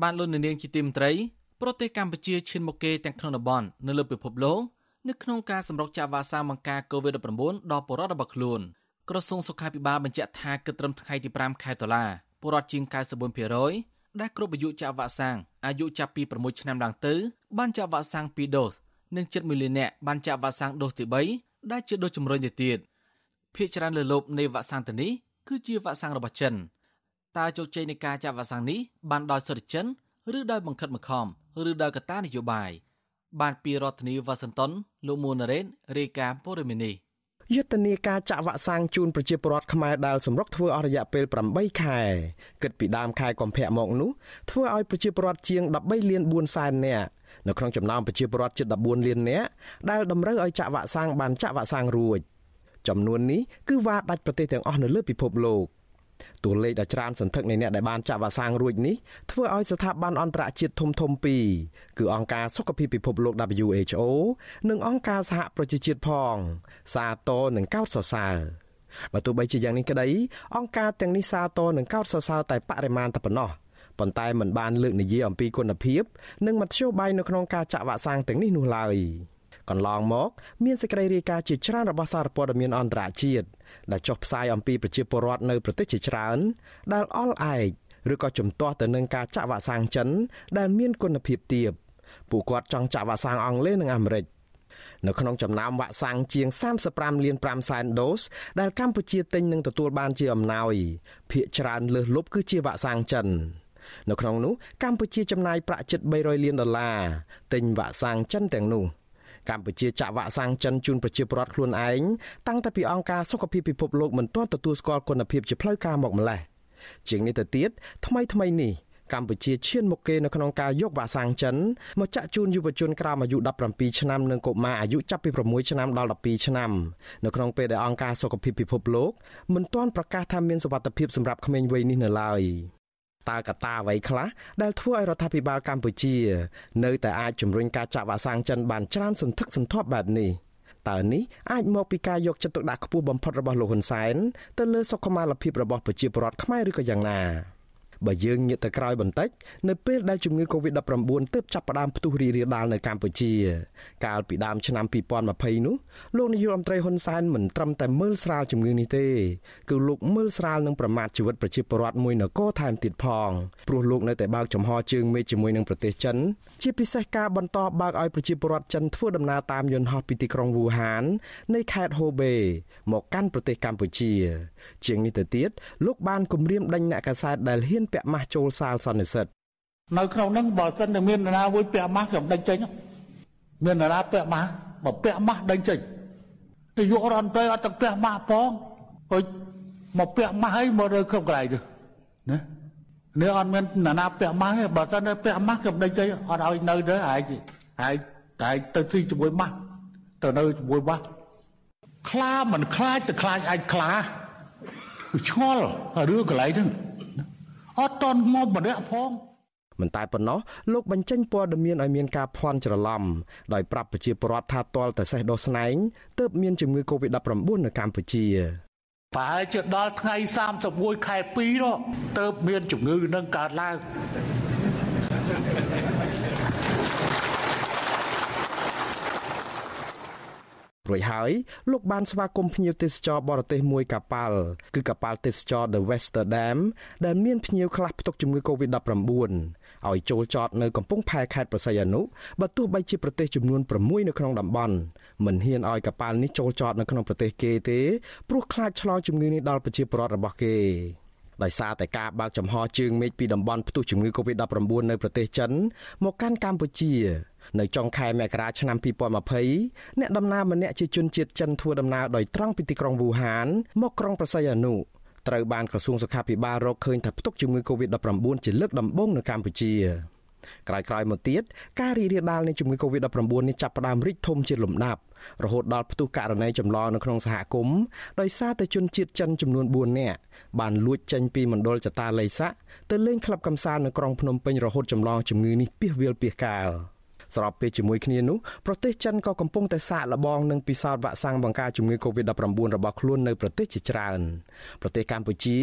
បានលុននាងជាទីមត្រីប្រទេសកម្ពុជាឈានមុខគេទាំងក្នុងតំបន់នៅលើពិភពលោកនៅក្នុងការសម្រុកចាក់វ៉ាក់សាំងបង្ការ COVID-19 ដល់ប្រជាពលរដ្ឋរបស់ខ្លួនក្រសួងសុខាភិបាលបញ្ជាក់ថាគិតត្រឹមថ្ងៃទី5ខែតុលាពលរដ្ឋជាង94%ដែលគ្រប់អាយុចាក់វ៉ាក់សាំងអាយុចាប់ពី6ឆ្នាំឡើងទៅបានចាក់វ៉ាក់សាំង2ដូសនិងជិត1លាននាក់បានចាក់វ៉ាក់សាំងដូសទី3ដែលជាដូសជំរុញទៅទៀតភាគច្រើនលើលប់នៃវ៉ាក់សាំងទៅនេះគឺជាវ៉ាក់សាំងរបស់ចិន តើជោគជ័យនៃការចាក់វ៉ាក់សាំងនេះបានដោយសិទ្ធិចិនឬដោយបង្ខិតបង្ខំឬដោយកត្តានយោបាយបានពីរដ្ឋធានីវ៉ាស៊ីនតោនលោកមួនរ៉េនរាយការណ៍ព័ត៌មាននេះយុទ្ធនាការចាក់វ៉ាក់សាំងជូនប្រជាពលរដ្ឋខ្មែរដែលសម្រុកធ្វើអស់រយៈពេល8ខែគិតពីដើមខែកុម្ភៈមកនោះធ្វើឲ្យប្រជាពលរដ្ឋជាង13លាន4សែននាក់នៅក្នុងចំណោមប្រជាពលរដ្ឋជិត14លាននាក់ដែលតម្រូវឲ្យចាក់វ៉ាក់សាំងបានចាក់វ៉ាក់សាំងរួចចំនួននេះគឺវាដាច់ប្រទេសទាំងអស់នៅលើពិភពលោក តួលេខដ៏ច្រើនសន្ធឹកនៃអ្នកដែលបានចាក់វ៉ាក់សាំងរួចនេះធ្វើឲ្យស្ថាប័នអន្តរជាតិធំធំពីរគឺអង្គការសុខភាពពិភពលោក WHO និងអង្គការសហប្រជាជាតិផង សាទរនិងកោតសរសើរបើទោះបីជាយ៉ាងនេះក្តីអង្គការទាំងនេះសាទរនិងកោតសរសើរតែបរិមាណតែប៉ុណ្ណោះប៉ុន្តែมันបានលើកនិយាយអំពីគុណភាព និងមធ្យោបាយនៅក្នុងការចាក់វ៉ាក់សាំងទាំងនេះនោះឡើយកន្លងមក មានសេចក្តីរាយការណ៍ជាច្រើនរបស់សារព័ត៌មានអន្តរជាតិ ដែលចុះផ្សាយអំពីប្រជាពលរដ្ឋនៅប្រទេសជាច្រើន ដែលអល់ឯកឬក៏ជំទាស់ទៅនឹងការចាក់វ៉ាក់សាំងចិន ដែលមានគុណភាពទាបពួកគាត់ចង់ចាក់វ៉ាក់សាំងអង់គ្លេសនិងអាមេរិកនៅក្នុងចំណោមវ៉ាក់សាំងជាង35លាន5សែនដូសដែលកម្ពុជាទិញនិងទទួលបានជាអំណោយភាគច្រើនលើសលប់គឺជាវ៉ាក់សាំងចិននៅក្នុងនោះកម្ពុជាចំណាយប្រាក់ជិត300លានដុល្លារទិញវ៉ាក់សាំងចិនទាំងនោះ កម្ពុជាចាក់វ៉ាក់សាំងចិនជូនប្រជាពលរដ្ឋខ្លួនឯងតាំងតែពីអង្គការសុខភាពពិភពលោកមិនទាន់ទទួលស្គាល់គុណភាពជាផ្លូវការមកម្ល៉េះជាងនេះទៅទៀតថ្មីថ្មីនេះកម្ពុជាឈានមុខគេនៅក្នុងការយកវ៉ាក់សាំងចិនមកចាក់ជូនយុវជនក្រោមអាយុ17ឆ្នាំនិងកុមារអាយុចាប់ពី6ឆ្នាំដល់12ឆ្នាំនៅក្នុងពេលដែលអង្គការសុខភាពពិភពលោកមិនទាន់ប្រកាសថាមានសុវត្ថិភាពសម្រាប់ក្មេងវ័យនេះនៅឡើយ តើកត្តាអ្វីខ្លះដែលធ្វើឲ្យរដ្ឋាភិបាលកម្ពុជា នៅតែអាចជំរុញការចាក់វ៉ាក់សាំងចិនបានច្រើនសន្ធឹកសន្ធាប់បែបនេះតើនេះអាចមកពីការយកចិត្តទុកដាក់ខ្ពស់បំផុតរបស់លោកហ៊ុនសែនទៅលើសុខុមាលភាពរបស់ប្រជាពលរដ្ឋខ្មែរឬក៏យ៉ាងណា បើយើងងាកទៅក្រោយបន្តិចនៅពេលដែលជំងឺ Covid-19 ទើបចាប់ផ្ដើមផ្ទុះរីករាលដាលនៅកម្ពុជា កាលពីដើមឆ្នាំ2020នោះលោកនាយករដ្ឋមន្ត្រីហ៊ុនសែនមិនត្រឹមតែមើលស្រាលជំងឺនេះទេគឺលោកមើលស្រាលនឹងប្រមាថជីវិតប្រជាពលរដ្ឋមួយនគរថែមទៀតផងព្រោះលោកនៅតែបើកចំហជើងមេឃជាមួយនឹងប្រទេសចិន ជាពិសេសការបន្តបើកឲ្យប្រជាពលរដ្ឋចិនធ្វើដំណើរតាមយន្តហោះពីទីក្រុងវូហាន នៃខេត្តហូបេមកកាន់ប្រទេសកម្ពុជា ជាងនេះទៅទៀតលោកបានគម្រាមដេញអ្នកកាសែតដែលហ៊ានពាក់ម៉ាស់ចូលសាលសន្និសិទនៅក្នុងហ្នឹងបើសិនតែមាននរណាមួយពាក់ម៉ាស់ខ្ញុំដេញចេញមាននរណាពាក់ម៉ាស់បើពាក់ម៉ាស់ដេញចេញនាយករដ្ឋមន្ត្រីអត់ទាំងពាក់ម៉ាស់ផងហុចមកពាក់ម៉ាស់ឲ្យមករើគ្រប់កន្លែងទៅណានេះអត់មាននរណាពាក់ម៉ាស់ទេបើសិនតែពាក់ម៉ាស់ខ្ញុំដេញចេញអត់ឲ្យនៅទៅហើយហើយតែទៅទីជាមួយម៉ាស់ទៅនៅជាមួយម៉ាស់ខ្លាមិនខ្លាចទៅខ្លាចអាចខ្លាឆ្ងល់រឿងកន្លែងហ្នឹង អត់តន់មកម្នាក់ផងមិនតែប៉ុណ្ណោះលោកបញ្ចេញព័ត៌មានឲ្យមានការភ័ន្តច្រឡំដោយប្រាប់ប្រជាពលរដ្ឋថាទាល់តែសេះដោះស្នែងទើបមានជំងឺ Covid-19 នៅកម្ពុជាប្រហែលជាដល់ថ្ងៃ31ខែ2នោះទើបមានជំងឺនឹងកើតឡើង រួចហើយលោកបានស្វាគមន៍ភ្ញៀវទេសចរបរទេសមួយកប៉ាល់គឺកប៉ាល់ទេសចរ The Westerdam ដែលមានភ្ញៀវខ្លះផ្ទុកជំងឺ Covid-19 ឲ្យចូលចតនៅកំពង់ផែខេត្តប្រស័យអនុបើទោះបីជាប្រទេសចំនួន6នៅក្នុងតំបន់មិនហ៊ានឲ្យកប៉ាល់នេះចូលចតនៅក្នុងប្រទេសគេទេព្រោះខ្លាចឆ្លងជំងឺនេះដល់ប្រជាពលរដ្ឋរបស់គេដោយសារតែការបើកចំហជើងមេឃពីតំបន់ផ្ទុះជំងឺ Covid-19 នៅប្រទេសចិនមកកាន់កម្ពុជា នៅចុងខែមករាឆ្នាំ2020អ្នកដំណើរម្នាក់ជាជនជាតិចិនធ្វើដំណើរដោយត្រង់ពីទីក្រុងវូហាន មកក្រុងប្រស័យអនុត្រូវបានក្រសួងសុខាភិបាលរកឃើញថាផ្ទុកជំងឺ Covid-19 ជាលើកដំបូងនៅកម្ពុជាក្រោយៗមកទៀតការរីករាលដាលនៃជំងឺ Covid-19 នេះចាប់ផ្ដើមរីកធំជាលំដាប់រហូតដល់ផ្ទុះករណីចម្លងនៅក្នុងសហគមន៍ដោយសារតែជនជាតិចិនចំនួន4នាក់បានលួចចេញពីមណ្ឌលចតាល័យស័កទៅលេងក្លឹបកំសាន្តនៅក្រុងភ្នំពេញរហូតចម្លងជំងឺនេះពាសវាលពាសកាល។ ស្របពេលជាមួយគ្នានោះប្រទេសចិនក៏កំពុងតែសាកល្បងនឹងពិសោធន៍វ៉ាក់សាំងបង្ការជំងឺ Covid-19 របស់ខ្លួននៅប្រទេសជាច្រើនប្រទេសកម្ពុជា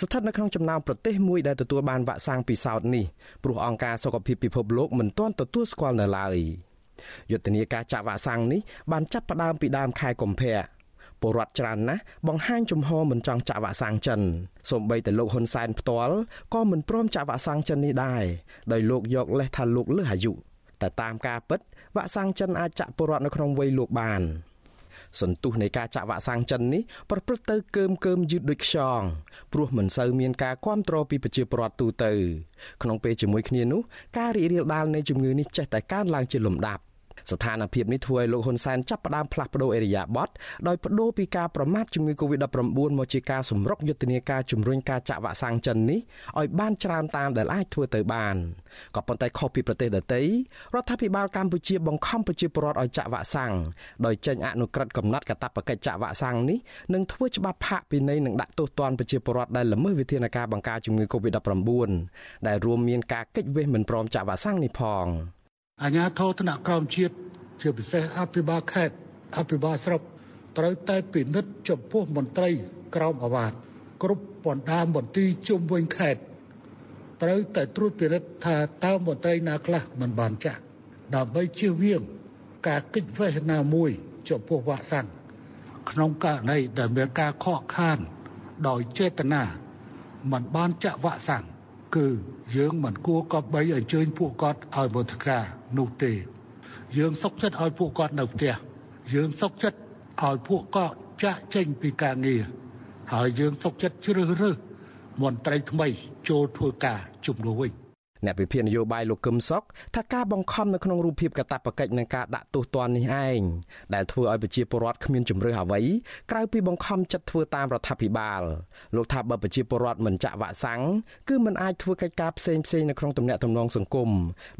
ស្ថិតនៅក្នុងចំណោមប្រទេសមួយដែលទទួលបានវ៉ាក់សាំងពិសោធន៍នេះព្រោះអង្គការសុខភាពពិភពលោកមិនទាន់ទទួលស្គាល់នៅឡើយយុទ្ធនាការចាក់វ៉ាក់សាំងនេះបានចាប់ផ្ដើមពីដើមខែកុម្ភៈពលរដ្ឋច្រើនណាស់បង្ហាញជំហរមិនចង់ចាក់វ៉ាក់សាំងចិនសូម្បីតែលោកហ៊ុនសែនផ្ទាល់ក៏មិនព្រមចាក់វ៉ាក់សាំងចិននេះដែរដោយលោកយកលេសថាលោកលើសអាយុ តែតាមការពិតវ៉ាក់សាំងចិនអាចចាក់ពលរដ្ឋនៅក្នុងវ័យលោកបានសន្ទុះនៃការចាក់វ៉ាក់សាំងចិននេះប្រព្រឹត្តទៅកើមកើមយឺតដូចខ្យងព្រោះមិនសូវមានការគ្រប់គ្រងពីប្រជាពលរដ្ឋទូទៅក្នុងពេលជាមួយគ្នានោះការរីករាលដាលនៃជំងឺនេះចេះតែកើនឡើងជាលំដាប់ ស្ថានភាពនេះធ្វើឲ្យលោកហ៊ុនសែនចាប់ផ្ដើមផ្លាស់ប្ដូរអេរយាប័តដោយបដូរពីការប្រមាថជំងឺ Covid-19 មកជាការសម្រុកយុទ្ធនាការជំរុញការចាក់វ៉ាក់សាំងចិននេះឲ្យបានច្រើនតាមដែលអាចធ្វើទៅបានក៏ប៉ុន្តែខុសពីប្រទេសដទៃរដ្ឋាភិបាលកម្ពុជាបង្ខំប្រជាពលរដ្ឋឲ្យចាក់វ៉ាក់សាំងដោយចេញអនុក្រឹត្យកំណត់កាតព្វកិច្ចចាក់វ៉ាក់សាំងនេះនិងធ្វើច្បាប់ផាកពិន័យនិងដាក់ទោសទណ្ឌប្រជាពលរដ្ឋដែលល្មើសវិធានការបង្ការជំងឺ Covid-19 ដែលរួមមានការកិច្ចវេះមិនព្រមចាក់វ៉ាក់សាំងនេះផង អាជ្ញាធរថ្នាក់ក្រោមជាតិជាពិសេសអភិបាលខេត្តអភិបាលស្រុកត្រូវតែពិនិត្យចំពោះមន្ត្រីក្រមអាវ៉ាតគ្រប់បណ្ដាមន្ទីរជុំវិញខេត្តត្រូវតែត្រួតពិនិត្យថាតើមន្ត្រីណាខ្លះមិនបានចាក់ដើម្បីជៀសវាងការគិតវេះណាមួយចំពោះវ៉ាក់សាំងក្នុងករណីដែលមានការខកខានដោយចេតនាមិនបានចាក់វ៉ាក់សាំង គឺយើងមិនគួរកបបីអញ្ជើញពួកគាត់ឲ្យមន្តការនោះទេ យើងសុកចិត្តឲ្យពួកគាត់នៅផ្ទះយើងសុកចិត្តឲ្យពួកគាត់ចាក់ចេញពីការងារហើយយើងសុកចិត្តជ្រើសរើសមន្ត្រីថ្មីចូលធ្វើការជំនួសវិញ អ្នកវិភាគនយោបាយលោកកឹមសុខថាការបង្ខំនៅក្នុងរូបភាពកតាបកិច្ចនិងការដាក់ទោសទណ្ឌនេះឯងដែលធ្វើឲ្យប្រជាពលរដ្ឋគ្មានជំរឿអ្វីក្រៅពីបង្ខំចិត្តធ្វើតាមរដ្ឋាភិបាលលោកថាបើប្រជាពលរដ្ឋមិនចាក់វ៉ាក់សាំងគឺមិនអាចធ្វើកិច្ចការផ្សេងផ្សេងនៅក្នុងទំនាក់ទំនងសង្គម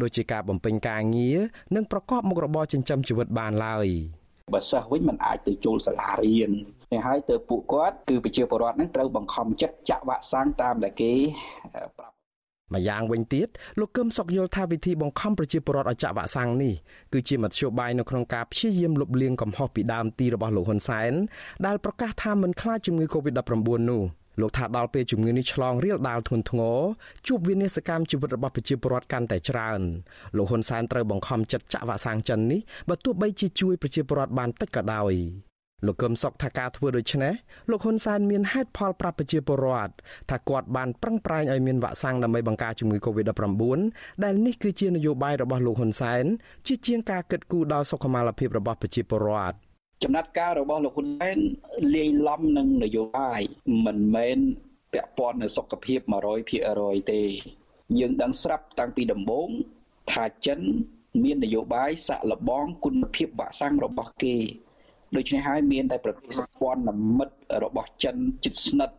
ដូចជាការបំពេញការងារនិងប្រកបមុខរបរចិញ្ចឹមជីវិតបានឡើយបើសិស្សវិញមិនអាចទៅចូលសាលារៀននេះហើយទៅពួកគាត់គឺប្រជាពលរដ្ឋនឹងត្រូវបង្ខំចិត្តចាក់វ៉ាក់សាំងតាមដែលគេប្រាប់ ម្យ៉ាងវិញទៀតលោកកឹមសុខយល់ថាវិធីបង្ខំប្រជាពលរដ្ឋឲ្យចាក់វ៉ាក់សាំងនេះគឺជាមធ្យោបាយនៅក្នុងការព្យាយាមលុបលាងកំហុសពីដើមទីរបស់លោកហ៊ុនសែនដែលប្រកាសថាមិនខ្លាចជំងឺ Covid-19 នោះលោកថាដល់ពេលជំងឺនេះឆ្លងរាលដាលធ្ងន់ធ្ងរជួបវិនាសកម្មជីវិតរបស់ប្រជាពលរដ្ឋកាន់តែច្រើនលោកហ៊ុនសែនត្រូវបង្ខំចិត្តចាក់វ៉ាក់សាំងចិននេះបើទោះបីជាជួយប្រជាពលរដ្ឋបានតិចក៏ដោយ លោកកឹមសុខថាការធ្វើដូច្នេះលោកហ៊ុនសែនមានហេតុផលប្រាប់ប្រជាពលរដ្ឋថាគាត់បានប្រឹងប្រែងឲ្យមានវ៉ាក់សាំងដើម្បីបង្ការជំងឺ Covid-19 ដែលនេះគឺជានយោបាយរបស់លោកហ៊ុនសែនជាជាងការគិតគូរដល់សុខុមាលភាពរបស់ប្រជាពលរដ្ឋចំណាត់ការរបស់លោកហ៊ុនសែនលាយឡំនឹងនយោបាយមិនមែនពាក់ព័ន្ធនឹងសុខភាព100%ទេ យើងដឹងស្រាប់តាំងពីដំបូងថាចិនមាននយោបាយសាក់លបងគុណភាពវ៉ាក់សាំងរបស់គេ ដូច្នេះហើយមានតែប្រទេសសព័ន្ធមិត្តរបស់ចិនជិតស្និទ្ធ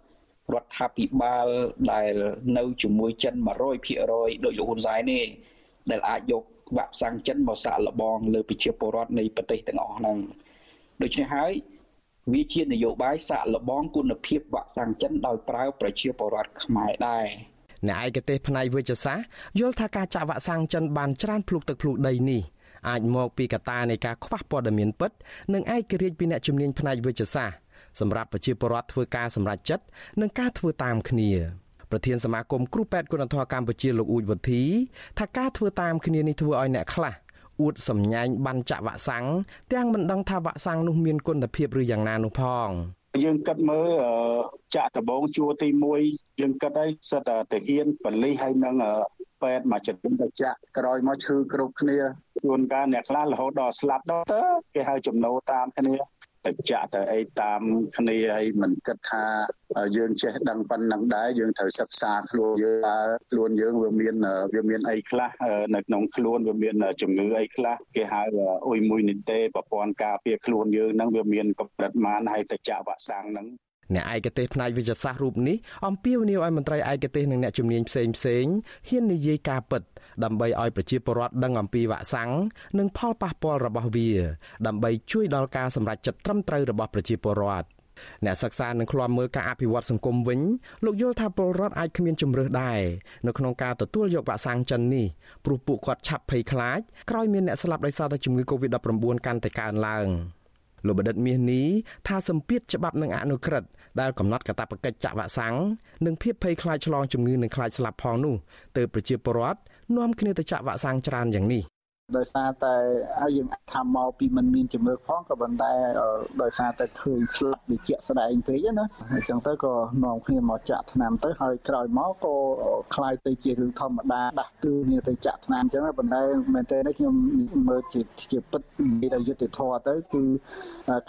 រដ្ឋាភិបាលដែលនៅជាមួយចិន100%ដោយលោកហ៊ុនសែននេះដែលអាចយកវ៉ាក់សាំងចិនមកសាក់លបងលើប្រជាពលរដ្ឋនៃប្រទេសទាំងអស់ហ្នឹងដូច្នេះហើយវាជានយោបាយសាក់លបងគុណភាពវ៉ាក់សាំងចិនដោយប្រើប្រជាពលរដ្ឋខ្មែរដែរអ្នកឯកទេសផ្នែកវិទ្យាសាស្ត្រយល់ថាការចាក់វ៉ាក់សាំងចិនបានច្រើនភ្លុកទឹកភ្លុកដីនេះ អាចមកពីកត្តានៃការខ្វះព័ត៌មានពិតនិងឯករាជ្យពីអ្នកជំនាញផ្នែកវិទ្យាសាស្ត្រសម្រាប់ប្រជាពលរដ្ឋធ្វើការសម្រេចចិត្តនិងការធ្វើតាមគ្នាប្រធានសមាគមគ្រូពេទ្យគុណធម៌កម្ពុជាលោកអ៊ូចវុធីថាការធ្វើតាមគ្នានេះធ្វើឲ្យអ្នកខ្លះអួតសម្ញែងបានចាក់វ៉ាក់សាំងទាំងមិនដឹងថាវ៉ាក់សាំងនោះមានគុណភាពឬយ៉ាងណានោះផងយើងគិតមើលចាក់ដបងជួរទី1 យើងគិតឲ្យសិតតាហ៊ានបលិសហើយនឹងពេទ្យមកជំនុំទៅចាក់ក្រោយមកឈឺគ្រប់គ្នាជួនកាលអ្នកខ្លះរហូតដល់ស្លាប់ដល់ទៅគេហៅចំណូលតាមគ្នាទៅចាក់ទៅអីតាមគ្នាហើយមិនគិតថាយើងចេះដឹងប៉ុណ្ណឹងដែរយើងត្រូវសិក្សាខ្លួនយើងតើខ្លួនយើងវាមានវាមានអីខ្លះនៅក្នុងខ្លួនវាមានជំងឺអីខ្លះគេហៅអ៊ុយមួយនីតេប្រព័ន្ធការពារខ្លួនយើងហ្នឹងវាមានកម្រិតម៉ានហើយទៅចាក់វ៉ាក់សាំងហ្នឹង អ្នកឯកទេសផ្នែកវិទ្យាសាស្ត្ររូបនេះអំពាវនាវឲ្យមន្ត្រីឯកទេសនិងអ្នកជំនាញផ្សេងផ្សេងហ៊ាននិយាយការពិតដើម្បីឲ្យប្រជាពលរដ្ឋដឹងអំពីវ៉ាក់សាំងនិងផលប៉ះពាល់របស់វា ដើម្បីជួយដល់ការសម្រេចចិត្តត្រឹមត្រូវរបស់ប្រជាពលរដ្ឋអ្នកសិក្សានឹងឃ្លាំមើលការអភិវឌ្ឍសង្គមវិញលោកយល់ថាពលរដ្ឋអាចគ្មានជំរឿសដែរនៅក្នុងការទទួលយកវ៉ាក់សាំងចិននេះព្រោះពួកគាត់ឆាប់ភ័យខ្លាចក្រោយមានអ្នកស្លាប់ដោយសារតែជំងឺ Covid-19 កាន់តែកើនឡើង លោកបណ្ឌិតមាសនេះថាសម្ពាធច្បាប់និងអនុក្រឹត្យដែលកំណត់កាតព្វកិច្ចចាក់វ៉ាក់សាំងនិងភាពភ័យខ្លាចឆ្លងជំងឺនិងខ្លាចស្លាប់ផងនោះទើបប្រជាពលរដ្ឋនាំគ្នាទៅចាក់វ៉ាក់សាំងច្រើនយ៉ាងនេះ ដោយសារតែយើងថាមកពីមិនមានជំនឿផងក៏ប៉ុន្តែដោយសារតែឃើញស្លាប់វាជាក់ស្ដែងពេកណាអញ្ចឹងទៅក៏នាំគ្នាមកចាក់ថ្នាំទៅហើយក្រោយមកក៏คล้ายទៅជារឿងធម្មតាដាស់តឿនគ្នាទៅចាក់ថ្នាំអញ្ចឹងប៉ុន្តែមែនតើខ្ញុំមើលជាជាពិតនិយាយដល់យុទ្ធធម៌ទៅគឺ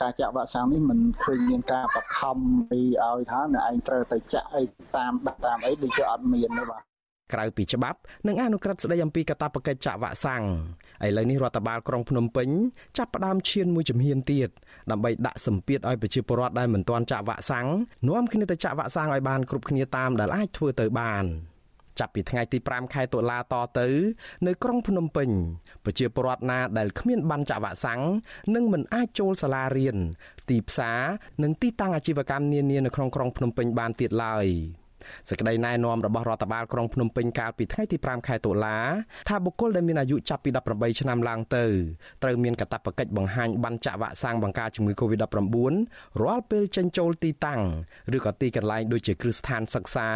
ការចាក់វ៉ាក់សាំងនេះមិនឃើញមានការបខំពីឲ្យថាអ្នកឯងត្រូវទៅចាក់អីតាមតាមអីដូចជាអត់មានទេបាទ ក្រៅពីច្បាប់និងអនុក្រឹត្យស្តីអំពីកាតព្វកិច្ចចាក់វ៉ាក់សាំងឥឡូវនេះរដ្ឋបាលក្រុងភ្នំពេញចាប់ផ្ដើមឈានមួយជំហានទៀតដើម្បីដាក់សម្ពាធឲ្យប្រជាពលរដ្ឋដែលមិនទាន់ចាក់វ៉ាក់សាំងនាំគ្នាទៅចាក់វ៉ាក់សាំងឲ្យបានគ្រប់គ្នាតាមដែលអាចធ្វើទៅបានចាប់ពីថ្ងៃទី5ខែតុលាតទៅនៅក្រុងភ្នំពេញប្រជាពលរដ្ឋណាដែលគ្មានបានចាក់វ៉ាក់សាំងនឹងមិនអាចចូលសាលារៀនទីផ្សារនិងទីតាំងអាជីវកម្មនានានៅក្នុងក្រុងភ្នំពេញបានទៀតឡើយ។ សេចក្តីណែនាំរបស់រដ្ឋបាលក្រុងភ្នំពេញកាលពីថ្ងៃទី5ខែតុលាថាបុគ្គលដែលមានអាយុចាប់ពី18ឆ្នាំឡើងទៅត្រូវមានកាតព្វកិច្ចបង្ហាញបានចាក់វ៉ាក់សាំងបង្ការជំងឺ Covid-19 រាល់ពេលចេញចូលទីតាំងឬក៏ទីកន្លែងដូចជាគ្រឹះស្ថានសិក្សា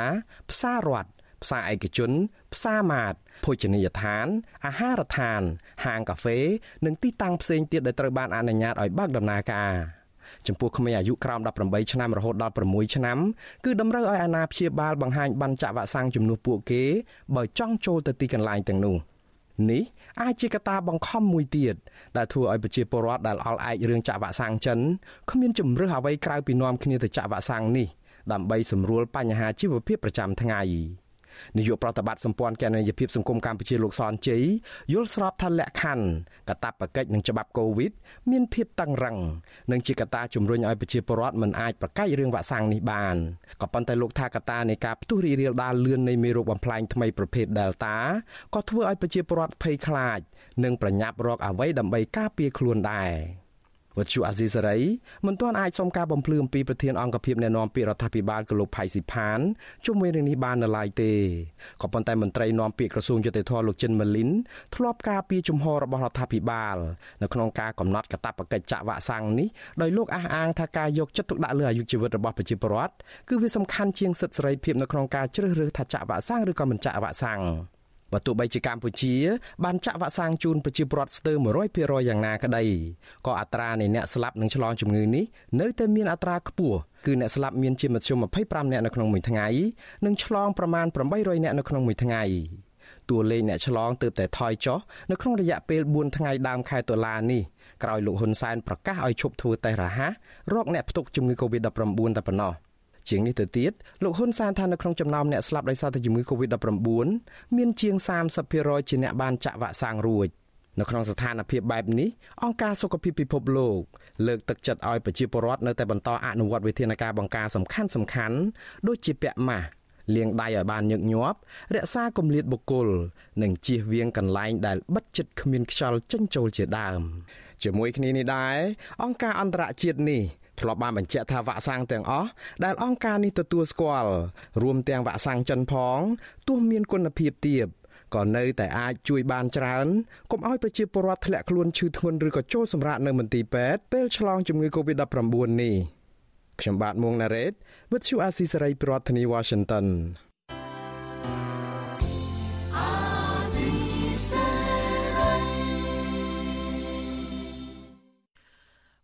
ផ្សាររដ្ឋផ្សារឯកជន ផ្សារម៉ាតភោជនីយដ្ឋាន អាហារដ្ឋាន ហាងកាហ្វេ និងទីតាំងផ្សេងទៀតដែលត្រូវបានអនុញ្ញាតឲ្យបើកដំណើរការ។ ចំពោះក្មេងអាយុក្រោម18ឆ្នាំរហូតដល់6ឆ្នាំគឺតម្រូវឲ្យអាណាព្យាបាលបង្ហាញបានចាក់វ៉ាក់សាំងជំនួសពួកគេបើចង់ចូលទៅទីកន្លែងទាំងនោះនេះអាចជាកត្តាបង្ខំមួយទៀតដែលធ្វើឲ្យប្រជាពលរដ្ឋដែលអល់ឯករឿងចាក់វ៉ាក់សាំងចិនគ្មានជំរឿសអ្វីក្រៅពីនាំគ្នាទៅចាក់វ៉ាក់សាំងនេះដើម្បីសម្រួលបញ្ហាជីវភាពប្រចាំថ្ងៃ។ នាយកប្រតិបត្តិសម្ព័ន្ធគណនេយ្យភាពសង្គមកម្ពុជាលោកសនជ័យយល់ស្របថាលក្ខខណ្ឌកតាបកិច្ចនិងច្បាប់កូវីដមានភាពតឹងរ៉ឹងនិងជាកត្តាជំរុញឲ្យប្រជាពលរដ្ឋមិនអាចប្រកែករឿងវ៉ាក់សាំងនេះបានក៏ប៉ុន្តែលោកថាកត្តានៃការផ្ទុះរីករាលដាលលឿននៃមេរោគបំផ្លាញថ្មីប្រភេទ Delta ក៏ធ្វើឲ្យប្រជាពលរដ្ឋភ័យខ្លាច និងប្រញាប់រកអ្វីដើម្បីការពារខ្លួនដែរ វត្តជូអាស៊ីសេរីមិនទាន់អាចសុំការបំភ្លឺអំពីប្រធានអង្គភិបអ្នកណែនាំពាក្យរដ្ឋាភិបាលកលោកផៃស៊ីផានជុំវិញរឿងនេះបាននៅឡើយទេក៏ប៉ុន្តែមន្ត្រីនាំពាក្យក្រសួងយុតិធធលោកចិនម៉ាលីនធ្លាប់ការពីជំហររបស់រដ្ឋាភិបាលនៅក្នុងការកំណត់កាតព្វកិច្ចចាក់វ៉ាក់សាំងនេះដោយលោកអះអាងថាការយកចិត្តទុកដាក់លើអាយុជីវិតរបស់ប្រជាពលរដ្ឋគឺវាសំខាន់ជាងសិទ្ធិសេរីភាពនៅក្នុងការជ្រើសរើសថាចាក់វ៉ាក់សាំងឬក៏មិនចាក់វ៉ាក់សាំង បើទោះបីជាកម្ពុជា បានចាក់វ៉ាក់សាំងជូនប្រជាពលរដ្ឋស្ទើរ100%យ៉ាងណាក្តីក៏អត្រានៃអ្នកស្លាប់និងឆ្លងជំងឺនេះនៅតែមានអត្រាខ្ពស់គឺអ្នកស្លាប់មានជាមធ្យម25អ្នកនៅក្នុងមួយថ្ងៃនិងឆ្លងប្រមាណ800អ្នកនៅក្នុងមួយថ្ងៃតួលេខអ្នកឆ្លងទើបតែថយចុះនៅក្នុងរយៈពេល4ថ្ងៃដើមខែតុលានេះក្រោយលោកហ៊ុនសែនប្រកាសឲ្យឈប់ធ្វើតេស្តរហ័សរកអ្នកផ្ទុកជំងឺ Covid-19 តែប៉ុណ្ណោះ។ ជាងនេះទៅទៀតលោកហ៊ុនសែនថានៅក្នុងចំណោមអ្នកស្លាប់ដោយសារតែជំងឺ Covid-19 មានជាង30%ជាអ្នកបានចាក់វ៉ាក់សាំងរួចនៅក្នុងស្ថានភាពបែបនេះអង្គការសុខភាពពិភពលោក លើកទឹកចិត្តឲ្យប្រជាពលរដ្ឋនៅតែបន្តអនុវត្តវិធានការបង្ការសំខាន់សំខាន់ដូចជាពាក់ម៉ាស់លាងដៃឲ្យបានញឹកញាប់រក្សាគម្លាតបុគ្គល និងជៀសវាងកន្លែងដែលបិទជិតគ្មានខ្យល់ចេញចូលជាដើមជាមួយគ្នានេះដែរអង្គការអន្តរជាតិនេះ ធ្លាប់បានបញ្ជាក់ថាវ៉ាក់សាំងទាំងអស់ដែលអង្គការនេះទទួលស្គាល់រួមទាំងវ៉ាក់សាំងចិនផងទោះមានគុណភាពទាបក៏នៅតែអាចជួយបានច្រើនកុំឲ្យប្រជាពលរដ្ឋធ្លាក់ខ្លួនឈឺធ្ងន់ឬក៏ចូលសម្រាកនៅមន្ទីរពេទ្យពេលឆ្លងជំងឺ Covid-19 នេះខ្ញុំបាទមួងណារ៉េត With you Asia Saray ប្រធានាទី Washington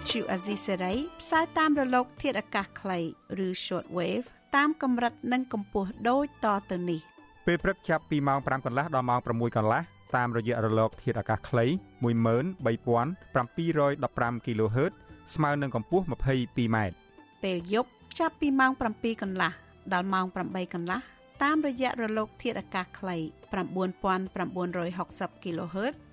ទ្យុអាស៊ីសេរីផ្សាយតាមរលក ធាតុអាកាសខ្លីឬ short wave តាមកម្រិតនិងកម្ពស់ដូចតទៅនេះពេលព្រឹកចាប់ពីម៉ោង5កន្លះដល់ម៉ោង6កន្លះតាមរយៈរលក ធាតុអាកាសខ្លី13715 kHz ស្មើនឹងកម្ពស់ 22m ពេលយប់ចាប់ពីម៉ោង7កន្លះដល់ម៉ោង8កន្លះតាមរយៈរលក ធាតុអាកាសខ្លី9960 kHz